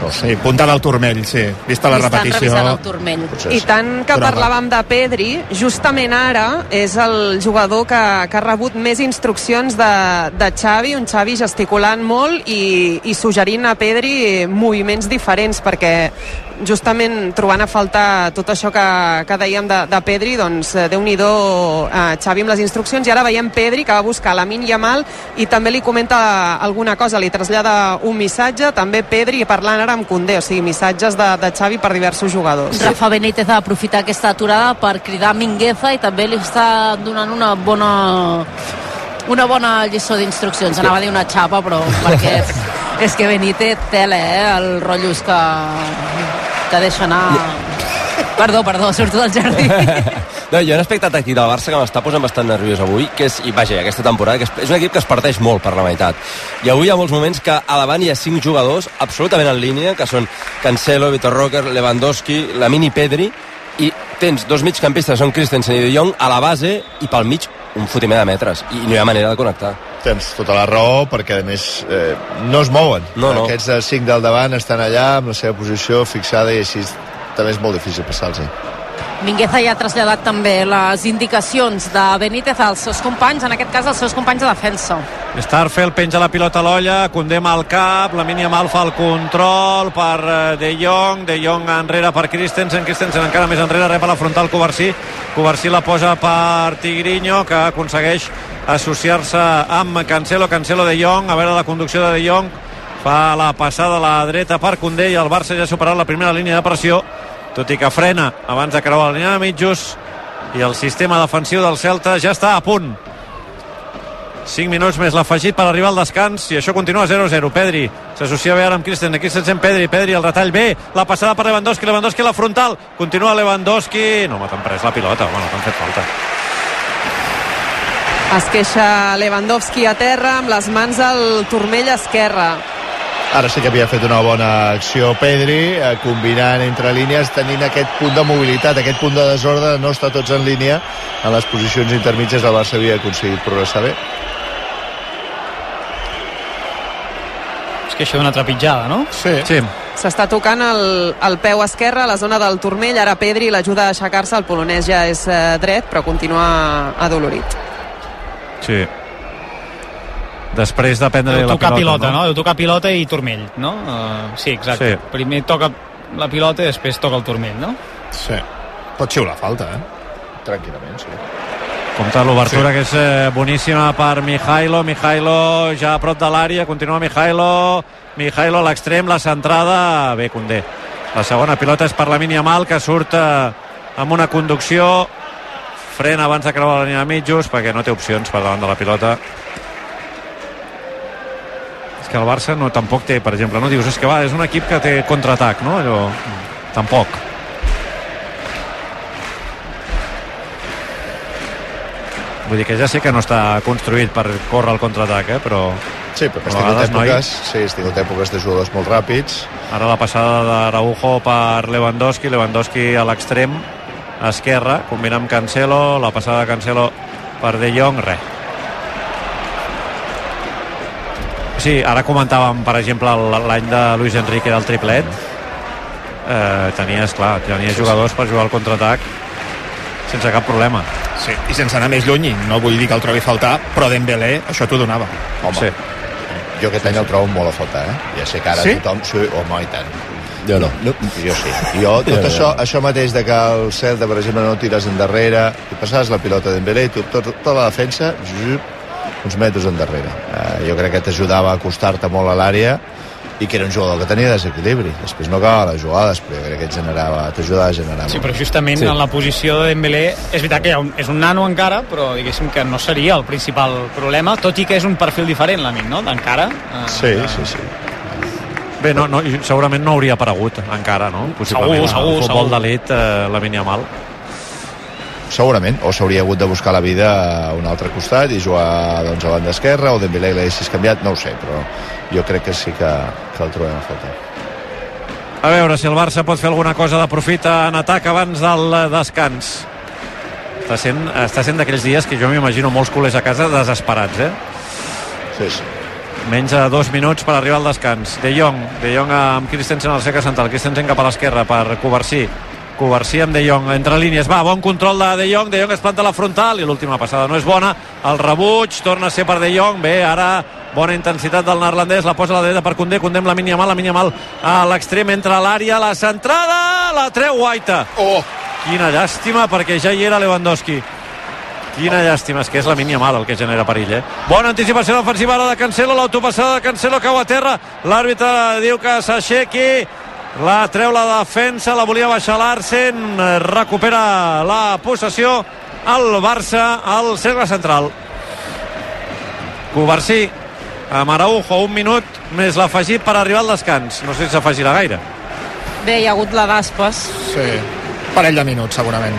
[SPEAKER 7] no sé,
[SPEAKER 3] Sí, punta del turmell, sí. Vista la
[SPEAKER 1] I
[SPEAKER 3] repetició...
[SPEAKER 1] el turmell.
[SPEAKER 7] potser
[SPEAKER 8] I tant que
[SPEAKER 3] Groga.
[SPEAKER 8] parlàvem de Pedri, justament ara és el jugador que, que ha rebut més instruccions de, de Xavi, un Xavi gesticulant molt i, i suggerint a Pedri moviments diferents, perquè justament trobant a faltar tot això que, que dèiem de, de Pedri, doncs eh, Déu-n'hi-do eh, Xavi amb les instruccions, i ara veiem Pedri que va buscar Lamin Yamal i també li comenta alguna cosa, li trasllada un missatge, també Pedri parlant ara amb Condé, o sigui, missatges de, de Xavi per diversos jugadors.
[SPEAKER 1] Rafa Benítez ha aprofitat aquesta aturada per cridar Mingueza i també li està donant una bona una bona lliçó d'instruccions. Anava a dir una xapa, però perquè és, és que Benítez tela, eh? El rotllo és que, que deixa anar... Perdó, perdó, surto del jardí.
[SPEAKER 5] No, hi ha un aspecte tàctic del Barça que m'està posant bastant nerviós avui, que és, i vaja, aquesta temporada, que és, és un equip que es parteix molt per la meitat. I avui hi ha molts moments que a davant hi ha cinc jugadors absolutament en línia, que són Cancelo, Vitor Roque, Lewandowski, Lamini Pedri, i tens dos migcampistes, són Christensen i De Jong, a la base i pel mig un fotimer de metres, i no hi ha manera de connectar.
[SPEAKER 7] Tens tota la raó perquè a més eh, no es mouen
[SPEAKER 5] No, no.
[SPEAKER 7] aquests cinc del davant estan allà amb la seva posició fixada i així també és molt difícil passar-los
[SPEAKER 1] Mingueza ja ha traslladat també les indicacions de Benítez als seus companys, en aquest cas als seus companys de defensa.
[SPEAKER 2] Starfel penja la pilota a l'olla, condemna al cap, la Yamal fa el control per eh, De Jong, De Jong enrere per Christensen, Christensen encara més enrere, rep a la frontal Covarsí, Covarsí la posa per Tigrinho, que aconsegueix associar-se amb Cancelo, Cancelo De Jong, a veure la conducció de De Jong, fa la passada a la dreta per Condé i el Barça ja ha superat la primera línia de pressió, tot i que frena abans de creuar la línia de mitjos i el sistema defensiu del Celta ja està a punt 5 minuts més l'afegit per arribar al descans i això continua 0-0. Pedri s'associa bé ara amb Christensen, Christensen Pedri, Pedri el retall bé, la passada per Lewandowski, Lewandowski la frontal, continua Lewandowski, no m'ha pres la pilota, bueno, t'han fet falta.
[SPEAKER 8] Es queixa Lewandowski a terra amb les mans al turmell esquerre.
[SPEAKER 7] Ara sí que havia fet una bona acció Pedri, eh, combinant entre línies, tenint aquest punt de mobilitat, aquest punt de desordre, de no estar tots en línia. En les posicions intermitges el Barça havia aconseguit progressar bé.
[SPEAKER 4] que això una trepitjada, no?
[SPEAKER 3] Sí.
[SPEAKER 2] Sí.
[SPEAKER 8] S'està tocant el, el peu esquerre a la zona del turmell, ara Pedri l'ajuda a aixecar-se, el polonès ja és eh, dret, però continua adolorit.
[SPEAKER 2] Sí. Després de prendre
[SPEAKER 4] Deu
[SPEAKER 2] la pilota,
[SPEAKER 4] pilota, no? Deu tocar pilota i turmell, no? Uh, sí, exacte.
[SPEAKER 2] Sí.
[SPEAKER 4] Primer toca la pilota i després toca el turmell, no?
[SPEAKER 3] Sí. Pot xiular falta, eh?
[SPEAKER 7] Tranquil·lament, sí.
[SPEAKER 2] Compte l'obertura sí. que és eh, boníssima per Mijailo, Mijailo ja a prop de l'àrea, continua Mijailo, Mijailo a l'extrem, la centrada, bé, Condé. La segona pilota és per la Mal que surt eh, amb una conducció, frena abans de creuar la línia de mitjos, perquè no té opcions per davant de la pilota. És que el Barça no, tampoc té, per exemple, no dius, és que va, és un equip que té contraatac, no? Allò, tampoc. Vull dir que ja sé que no està construït per córrer el contraatac, eh? però
[SPEAKER 7] Sí, però has tingut
[SPEAKER 2] noi.
[SPEAKER 7] èpoques, sí, has tingut èpoques de jugadors molt ràpids.
[SPEAKER 2] ara la passada d'Araujo per Lewandowski, Lewandowski a l'extrem esquerre, combina amb Cancelo, la passada de Cancelo per De Jong, res. Sí, ara comentàvem, per exemple, l'any de Luis Enrique del triplet. Eh, tenies, clar, tenies jugadors per jugar al contraatac sense cap problema.
[SPEAKER 3] Sí, i sense anar més lluny, no vull dir que el trobi a faltar, però Dembélé això t'ho donava.
[SPEAKER 7] Home,
[SPEAKER 2] Sí.
[SPEAKER 7] jo aquest any el trobo molt a faltar, eh? Ja sé que ara
[SPEAKER 3] Sí?
[SPEAKER 7] tothom... Sí, home, i tant.
[SPEAKER 5] Jo no.
[SPEAKER 7] No, jo sí. Jo, tot
[SPEAKER 5] Jo no.
[SPEAKER 7] això, això mateix de que el Celta, per exemple, no tires endarrere, i passaves la pilota de Dembélé, i tot, tot, tota la defensa, zup, uns metres endarrere. Uh, jo crec que t'ajudava a acostar-te molt a l'àrea i que era un jugador que tenia desequilibri. Després no acabava les jugades, però jo crec que et generava, t'ajudava a generar
[SPEAKER 4] Sí, però justament
[SPEAKER 5] Sí.
[SPEAKER 4] en la posició de Dembélé és veritat que un, és un nano encara però diguéssim que no seria el principal problema tot i que és un perfil diferent l'amic, no? d'encara eh,
[SPEAKER 7] Sí,
[SPEAKER 4] de-
[SPEAKER 7] sí, sí.
[SPEAKER 2] Bé, no, no, segurament no hauria aparegut encara, no? Possiblement,
[SPEAKER 4] Segur, segur,
[SPEAKER 2] el futbol d'elit, eh, la Mal.
[SPEAKER 7] Segurament, o s'hauria hagut de buscar la vida a un altre costat i jugar doncs, a banda esquerra, o Dembélé l'haguessis canviat, no ho sé, però jo crec que sí que, que el trobem a faltar.
[SPEAKER 2] A veure si el Barça pot fer alguna cosa de profit en atac abans del descans. Està sent, està sent d'aquells dies que jo m'imagino molts culers a casa desesperats, eh?
[SPEAKER 7] Sí, sí.
[SPEAKER 2] Menys de dos minuts per arribar al descans. De Jong, De Jong amb Christensen al cercle central, Christensen cap a l'esquerra per Covarsí. Covarsí amb De Jong, entre línies, va, bon control de De Jong, De Jong es planta a la frontal i l'última passada no és bona, el rebuig torna a ser per De Jong, bé, ara bona intensitat del neerlandès, la posa a la dreta per Condé, Condé amb la mínia mal, la mínia mal a l'extrem, entra a l'àrea, la centrada, la treu Guaita.
[SPEAKER 3] Oh,
[SPEAKER 2] Quina llàstima, perquè ja hi era Lewandowski. Quina llàstima, és que és la mínia mal el que genera perill, eh? Bona anticipació defensiva ara de Cancelo, l'autopassada de Cancelo cau a terra, l'àrbitre diu que s'aixequi, la treu la defensa, la volia baixar l'Arsen, recupera la possessió el Barça al cercle central. Covarsí amb Araujo, un minut més l'afegit per arribar al descans. No sé si s'afegirà gaire.
[SPEAKER 1] Bé, hi ha hagut la d'Aspes.
[SPEAKER 3] sí. Parell de minuts, segurament.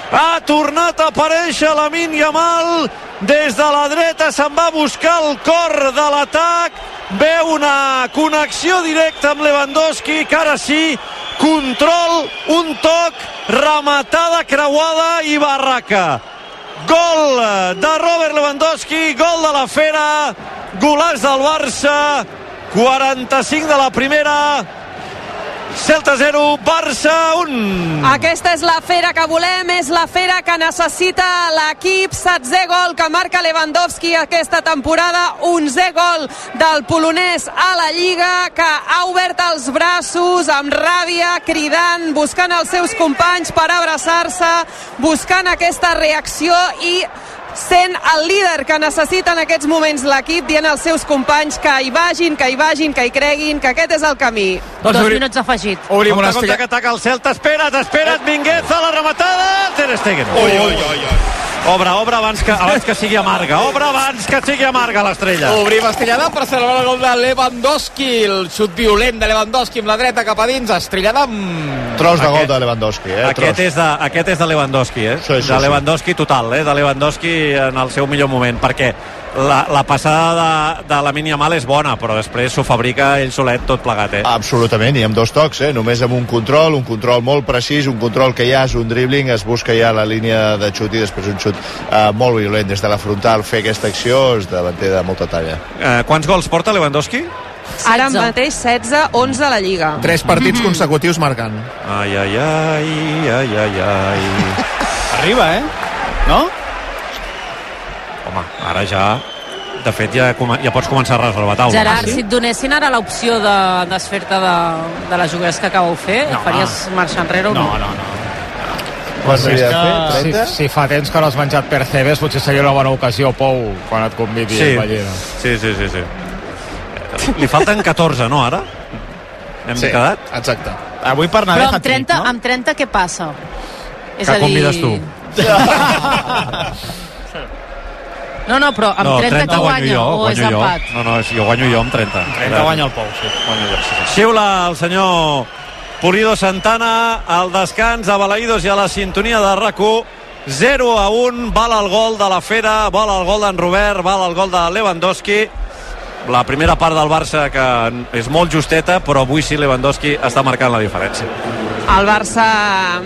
[SPEAKER 2] ha tornat a aparèixer la Yamal. Des de la dreta se'n va buscar el cor de l'atac. Veu una connexió directa amb Lewandowski que ara sí control, un toc rematada, creuada i barraca. Gol de Robert Lewandowski gol de la Fera golàs del Barça 45 de la primera Celta 0, Barça 1
[SPEAKER 8] Aquesta és la fera que volem, és la fera que necessita l'equip. Setzè gol que marca Lewandowski aquesta temporada, onzè gol del polonès a la Lliga, que ha obert els braços amb ràbia, cridant, buscant els seus companys per abraçar-se, buscant aquesta reacció i sent el líder que necessita en aquests moments l'equip, dient als seus companys que hi vagin, que hi vagin, que hi creguin, que aquest és el camí.
[SPEAKER 1] Dos
[SPEAKER 9] obri-
[SPEAKER 1] minuts afegit.
[SPEAKER 9] Obrim una
[SPEAKER 2] Compte, que ataca el Celta, espera't, espera't, Mingueza, la rematada, Ter Stegen.
[SPEAKER 3] Ui, ui, ui, ui.
[SPEAKER 2] Obre, obre abans que, abans que sigui amarga. Obre abans que sigui amarga l'estrella.
[SPEAKER 9] Obrim estrellada per celebrar el gol de Lewandowski. El xut violent de Lewandowski amb la dreta cap a dins. Estrellada amb...
[SPEAKER 7] Tros de
[SPEAKER 2] Aquest-
[SPEAKER 7] gol de Lewandowski, eh?
[SPEAKER 2] Aquest
[SPEAKER 7] Tros.
[SPEAKER 2] és, de, aquest és de Lewandowski, eh?
[SPEAKER 7] Sí, sí,
[SPEAKER 2] de
[SPEAKER 7] sí.
[SPEAKER 2] Lewandowski total, eh? De Lewandowski en el seu millor moment, perquè la, la passada de, de la Yamal és bona, però després s'ho fabrica ell solet tot plegat, eh?
[SPEAKER 7] Absolutament, i amb dos tocs, eh? només amb un control, un control molt precís, un control que ja és un dribbling, es busca ja la línia de xut i després un xut eh, molt violent des de la frontal, fer aquesta acció és davanter de molta talla.
[SPEAKER 2] Eh, quants gols porta Lewandowski?
[SPEAKER 8] Ara
[SPEAKER 1] 16.
[SPEAKER 8] mateix 16, 11 a la Lliga.
[SPEAKER 3] Tres partits consecutius marcant.
[SPEAKER 2] Ai, ai, ai, ai, ai, ai.
[SPEAKER 4] Arriba, eh? No?
[SPEAKER 2] Home, ara ja... De fet, ja, ja pots començar a reservar taula.
[SPEAKER 1] Gerard, si et donessin ara l'opció de desfer-te de, de les jugades que acabeu fer,
[SPEAKER 4] No.
[SPEAKER 1] faries marxa enrere o no?
[SPEAKER 4] No, no, no. És
[SPEAKER 7] s'havia de
[SPEAKER 4] que-
[SPEAKER 7] fer?
[SPEAKER 9] Si,
[SPEAKER 7] 30?
[SPEAKER 9] si fa temps que no has menjat percebes, potser seria una bona ocasió, Pou, quan et convidi
[SPEAKER 2] Sí,
[SPEAKER 9] el Ballera.
[SPEAKER 2] sí, sí, sí, sí. Li falten 14, no, ara? Hem
[SPEAKER 3] Sí,
[SPEAKER 2] quedat?
[SPEAKER 3] exacte.
[SPEAKER 4] Avui per anar
[SPEAKER 1] Però amb 30,
[SPEAKER 4] no?
[SPEAKER 1] amb 30 què passa? És
[SPEAKER 2] Que convides tu.
[SPEAKER 1] No, no, però amb
[SPEAKER 2] no,
[SPEAKER 1] 30, qui
[SPEAKER 2] guanyo
[SPEAKER 1] guanya?
[SPEAKER 2] jo,
[SPEAKER 1] o és
[SPEAKER 2] guanyo jo.
[SPEAKER 1] empat?
[SPEAKER 2] No, no, és, jo guanyo jo amb 30.
[SPEAKER 4] 30 guanya el Pou, sí.
[SPEAKER 2] Guanyo jo, sí, sí. Xiula el senyor Pulido Santana al descans a Balaïdos i a la sintonia de rac 0 a 1, val el gol de la Fera, val el gol d'en Robert, val el gol de Lewandowski. La primera part del Barça que és molt justeta, però avui sí Lewandowski està marcant la diferència.
[SPEAKER 8] El Barça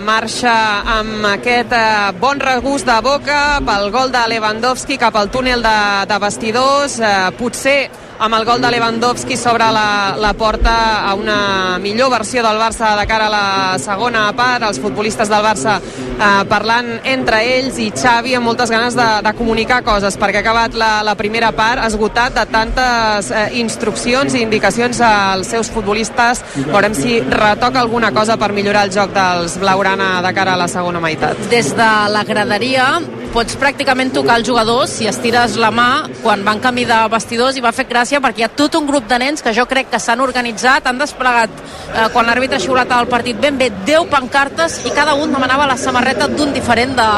[SPEAKER 8] marxa amb aquest eh, bon regust de boca pel gol de Lewandowski cap al túnel de, de vestidors. Eh, potser amb el gol de Lewandowski s'obre la, la porta a una millor versió del Barça de cara a la segona part. Els futbolistes del Barça eh, parlant entre ells i Xavi amb moltes ganes de, de comunicar coses perquè ha acabat la, la primera part esgotat de tantes eh, instruccions i indicacions als seus futbolistes. Veurem si retoca alguna cosa per millorar el joc dels Blaugrana de cara a la segona meitat.
[SPEAKER 1] Des de la graderia pots pràcticament tocar els jugadors si estires la mà quan van camí de vestidors i va fer gràcia perquè hi ha tot un grup de nens que jo crec que s'han organitzat, han desplegat eh, quan l'àrbitre ha xiulat el partit ben bé 10 pancartes i cada un demanava la samarreta d'un diferent de,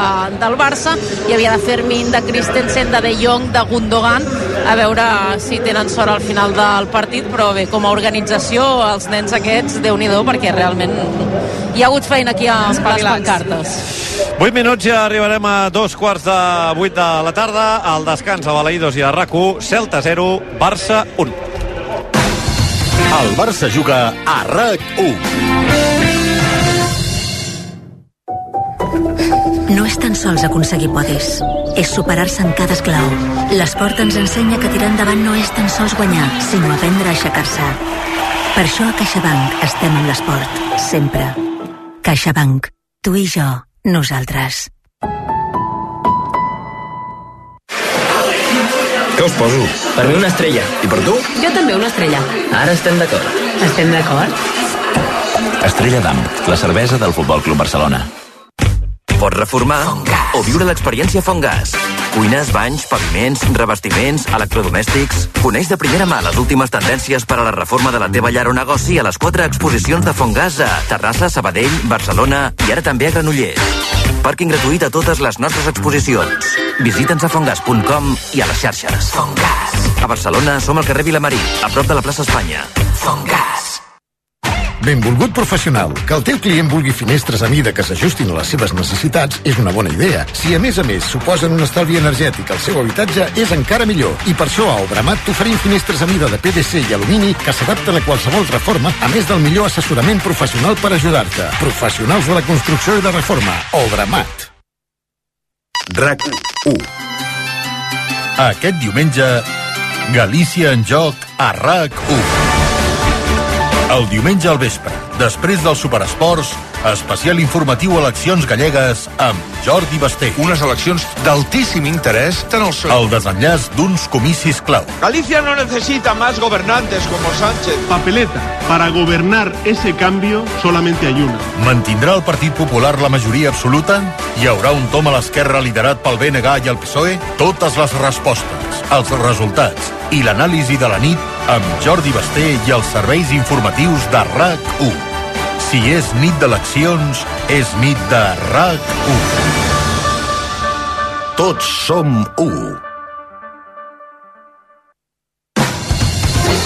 [SPEAKER 1] del Barça. Hi havia de Fermín, de Christensen, de De Jong, de Gundogan a veure si tenen sort al final del partit però bé, com a organització els nens aquests, déu nhi perquè realment hi ha hagut feina aquí a les pancartes.
[SPEAKER 2] 8 minuts ja arribarem a dos quarts de 8 de la tarda. Al descans a Balaïdos i a rac Celta 0, Barça 1.
[SPEAKER 10] El Barça juga a RAC1.
[SPEAKER 11] No és tan sols aconseguir podis, és superar-se en cada esclau. L'esport ens ensenya que tirar endavant no és tan sols guanyar, sinó aprendre a aixecar-se. Per això a CaixaBank estem amb l'esport, sempre. CaixaBank. Tu i jo, nosaltres.
[SPEAKER 12] Què us poso? Per mi una estrella. I per tu?
[SPEAKER 13] Jo també una estrella.
[SPEAKER 12] Ara estem d'acord.
[SPEAKER 13] Estem d'acord?
[SPEAKER 14] Estrella d'Am, la cervesa del Futbol Club Barcelona.
[SPEAKER 15] Pots reformar o viure l'experiència Fongas. Cuines, banys, paviments, revestiments, electrodomèstics... Coneix de primera mà les últimes tendències per a la reforma de la teva llar o negoci a les quatre exposicions de Fongas a Terrassa, Sabadell, Barcelona i ara també a Granollers. Pàrquing gratuït a totes les nostres exposicions. Visita'ns a fongas.com i a les xarxes. Fongas. A Barcelona som al carrer Vilamarí, a prop de la plaça Espanya. Fongas.
[SPEAKER 16] Benvolgut professional, que el teu client vulgui finestres a mida que s'ajustin a les seves necessitats és una bona idea. Si a més a més suposen un estalvi energètic al seu habitatge, és encara millor. I per això a Obramat t'oferim finestres a mida de PVC i alumini que s'adapten a qualsevol reforma, a més del millor assessorament professional per ajudar-te. Professionals de la construcció i de reforma. Obramat.
[SPEAKER 10] RAC 1. Aquest diumenge, Galícia en joc a RAC 1. El diumenge al vespre, després dels Superesports, especial informatiu eleccions gallegues amb Jordi Basté.
[SPEAKER 17] Unes eleccions d'altíssim interès tant al PSOE.
[SPEAKER 10] El desenllaç d'uns comicis clau.
[SPEAKER 18] Galicia no necesita más gobernantes como Sánchez.
[SPEAKER 19] Papeleta. Para gobernar ese cambio solamente hay una.
[SPEAKER 10] Mantindrà el Partit Popular la majoria absoluta? Hi haurà un tom a l'esquerra liderat pel BNG i el PSOE? Totes les respostes, els resultats i l'anàlisi de la nit amb Jordi Basté i els serveis informatius de RAC1. Si és nit d'eleccions, és nit de RAC1. Tots som u.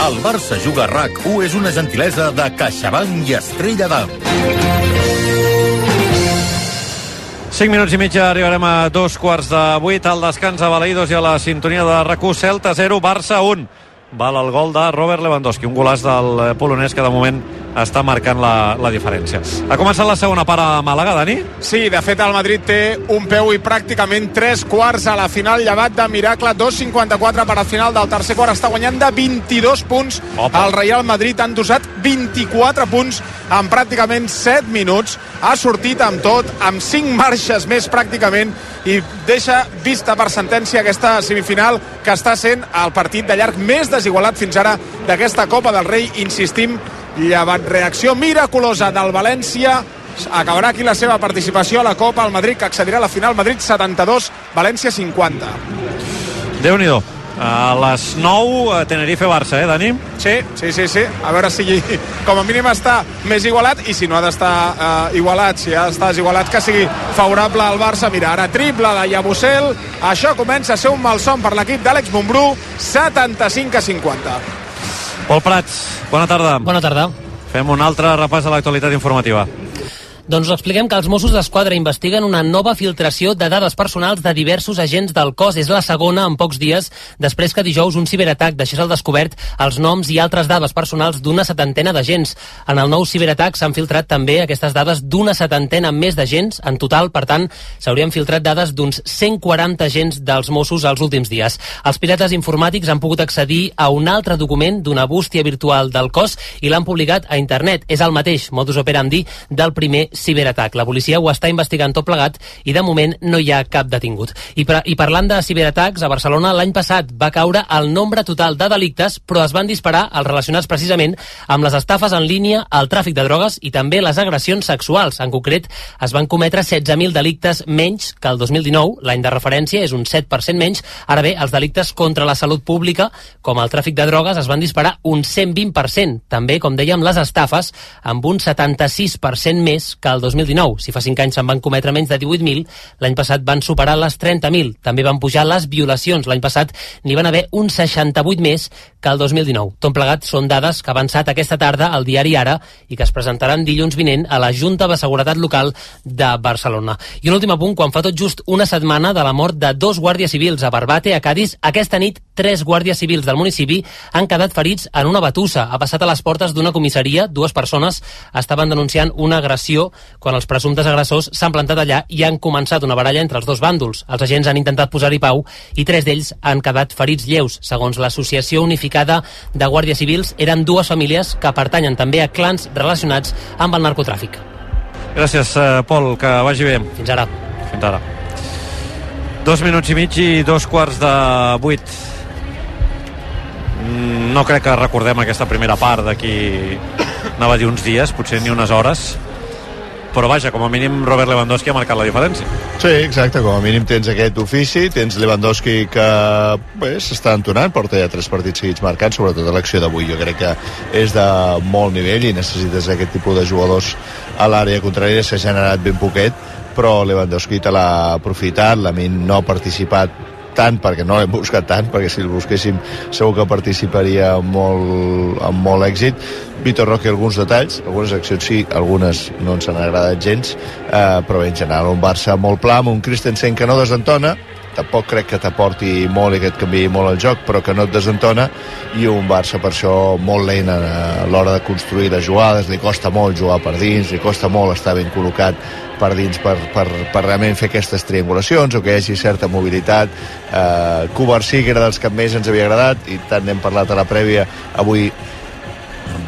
[SPEAKER 10] El Barça Juga RAC1 és una gentilesa de CaixaBank i Estrella d'Am.
[SPEAKER 2] 5 minuts i mitja arribarem a dos quarts de vuit al descans a Balaïdos i a la sintonia de rac Celta 0, Barça 1 val el gol de Robert Lewandowski un golàs del polonès que de moment està marcant la, la diferència. Ha començat la segona part a Màlaga, Dani?
[SPEAKER 6] Sí, de fet el Madrid té un peu i pràcticament tres quarts a la final, llevat de miracle, 2.54 per al final del tercer quart, està guanyant de 22 punts.
[SPEAKER 2] Opa.
[SPEAKER 6] El Real Madrid han dosat 24 punts en pràcticament 7 minuts. Ha sortit amb tot, amb 5 marxes més pràcticament, i deixa vista per sentència aquesta semifinal que està sent el partit de llarg més desigualat fins ara d'aquesta Copa del Rei, insistim, llevat reacció miraculosa del València acabarà aquí la seva participació a la Copa el Madrid que accedirà a la final Madrid 72, València 50
[SPEAKER 2] déu nhi a les 9 a Tenerife-Barça, eh, Dani?
[SPEAKER 6] Sí, sí, sí, sí. A veure si com a mínim està més igualat i si no ha d'estar eh, igualat, si ha d'estar desigualat, que sigui favorable al Barça. Mira, ara triple de Yabusel. Això comença a ser un malson per l'equip d'Àlex Montbrú. 75 a 50.
[SPEAKER 2] Pol Prats, bona tarda.
[SPEAKER 20] Bona tarda.
[SPEAKER 2] Fem un altre repàs a l'actualitat informativa.
[SPEAKER 20] Doncs expliquem que els Mossos d'Esquadra investiguen una nova filtració de dades personals de diversos agents del cos. És la segona en pocs dies després que dijous un ciberatac deixés al descobert els noms i altres dades personals d'una setantena d'agents. En el nou ciberatac s'han filtrat també aquestes dades d'una setantena més d'agents. En total, per tant, s'haurien filtrat dades d'uns 140 agents dels Mossos els últims dies. Els pirates informàtics han pogut accedir a un altre document d'una bústia virtual del cos i l'han publicat a internet. És el mateix modus operandi del primer ciberatac. La policia ho està investigant tot plegat i de moment no hi ha cap detingut. I, i parlant de ciberatacs, a Barcelona l'any passat va caure el nombre total de delictes, però es van disparar els relacionats precisament amb les estafes en línia, el tràfic de drogues i també les agressions sexuals. En concret, es van cometre 16.000 delictes menys que el 2019, l'any de referència és un 7% menys. Ara bé, els delictes contra la salut pública, com el tràfic de drogues, es van disparar un 120%. També, com dèiem, les estafes, amb un 76% més que el 2019. Si fa 5 anys se'n van cometre menys de 18.000, l'any passat van superar les 30.000. També van pujar les violacions. L'any passat n'hi van haver un 68 més que el 2019. Tot plegat són dades que ha avançat aquesta tarda al diari Ara i que es presentaran dilluns vinent a la Junta de Seguretat Local de Barcelona. I un últim apunt, quan fa tot just una setmana de la mort de dos guàrdies civils a Barbate, a Cádiz, aquesta nit tres guàrdies civils del municipi han quedat ferits en una batussa. Ha passat a les portes d'una comissaria. Dues persones estaven denunciant una agressió quan els presumptes agressors s'han plantat allà i han començat una baralla entre els dos bàndols. Els agents han intentat posar-hi pau i tres d'ells han quedat ferits lleus. Segons l'Associació Unificada de Guàrdies Civils, eren dues famílies que pertanyen també a clans relacionats amb el narcotràfic.
[SPEAKER 2] Gràcies, eh, Pol, que vagi bé.
[SPEAKER 20] Fins ara.
[SPEAKER 2] Fins ara. Dos minuts i mig i dos quarts de vuit. Mm, No crec que recordem aquesta primera part d'aquí, anava a dir uns dies, potser ni unes hores, però vaja, com a mínim Robert Lewandowski ha marcat la diferència.
[SPEAKER 7] Sí, exacte, com a mínim tens aquest ofici, tens Lewandowski que s'està entonant, porta ja tres partits seguits marcats, sobretot a l'acció d'avui, jo crec que és de molt nivell i necessites aquest tipus de jugadors a l'àrea contrària, s'ha generat ben poquet, però Lewandowski te l'ha aprofitat, la Min no ha participat tant perquè no l'hem buscat tant perquè si el busquéssim segur que participaria amb molt, amb molt èxit. Vitor Roque alguns detalls algunes accions sí, algunes no ens han agradat gens eh, però en general un Barça molt pla amb un Christensen que no desentona tampoc crec que t'aporti molt i que et canvi molt el joc, però que no et desentona. I un Barça per això molt lent a l'hora de construir les jugades. Li costa molt jugar per dins, li costa molt estar ben col·locat per dins per, per, per realment fer aquestes triangulacions o que hi hagi certa mobilitat. Eh, Covarsí que era dels que més ens havia agradat i tant n'hem parlat a la prèvia. Avui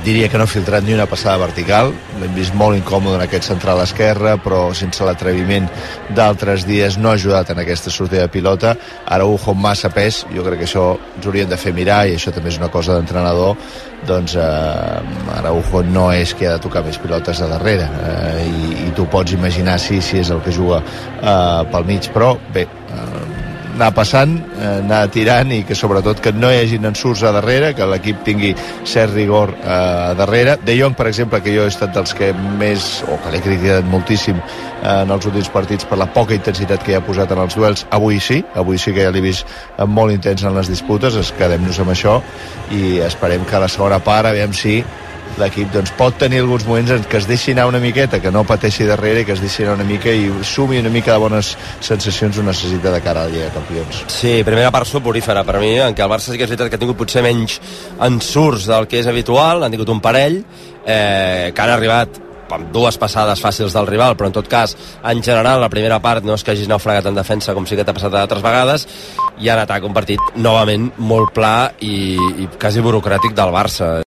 [SPEAKER 7] diria que no ha filtrat ni una passada vertical. L'hem vist molt incòmode en aquest central esquerre però sense l'atreviment d'altres dies no ha ajudat en aquesta sortida de pilota. Araujo massa pes. Jo crec que això ens hauríem de fer mirar i això també és una cosa d'entrenador. Doncs eh, Araujo no és que ha de tocar més pilotes de darrere eh, i, i tu pots imaginar si, si és el que juga eh, pel mig. Però bé anar passant, eh, anar tirant i que sobretot que no hi hagi ensurts a darrere, que l'equip tingui cert rigor eh, a darrere. De Jong, per exemple, que jo he estat dels que més, o que l'he criticat moltíssim eh, en els últims partits per la poca intensitat que hi ha posat en els duels, avui sí, avui sí que ja l'he vist molt intens en les disputes, es quedem-nos amb això i esperem que a la segona part, aviam si l'equip doncs, pot tenir alguns moments en què es deixi anar una miqueta, que no pateixi darrere que es deixi anar una mica i sumi una mica de bones sensacions ho necessita de cara a la Lliga de Campions.
[SPEAKER 5] Sí, primera part suporífera per mi, en què el Barça sí que és veritat que ha tingut potser menys ensurts del que és habitual, han tingut un parell, eh, que han arribat amb dues passades fàcils del rival, però en tot cas, en general, la primera part no és que hagis naufragat en defensa com sí que t'ha passat altres vegades, i en atac un partit novament molt pla i, i quasi burocràtic del Barça.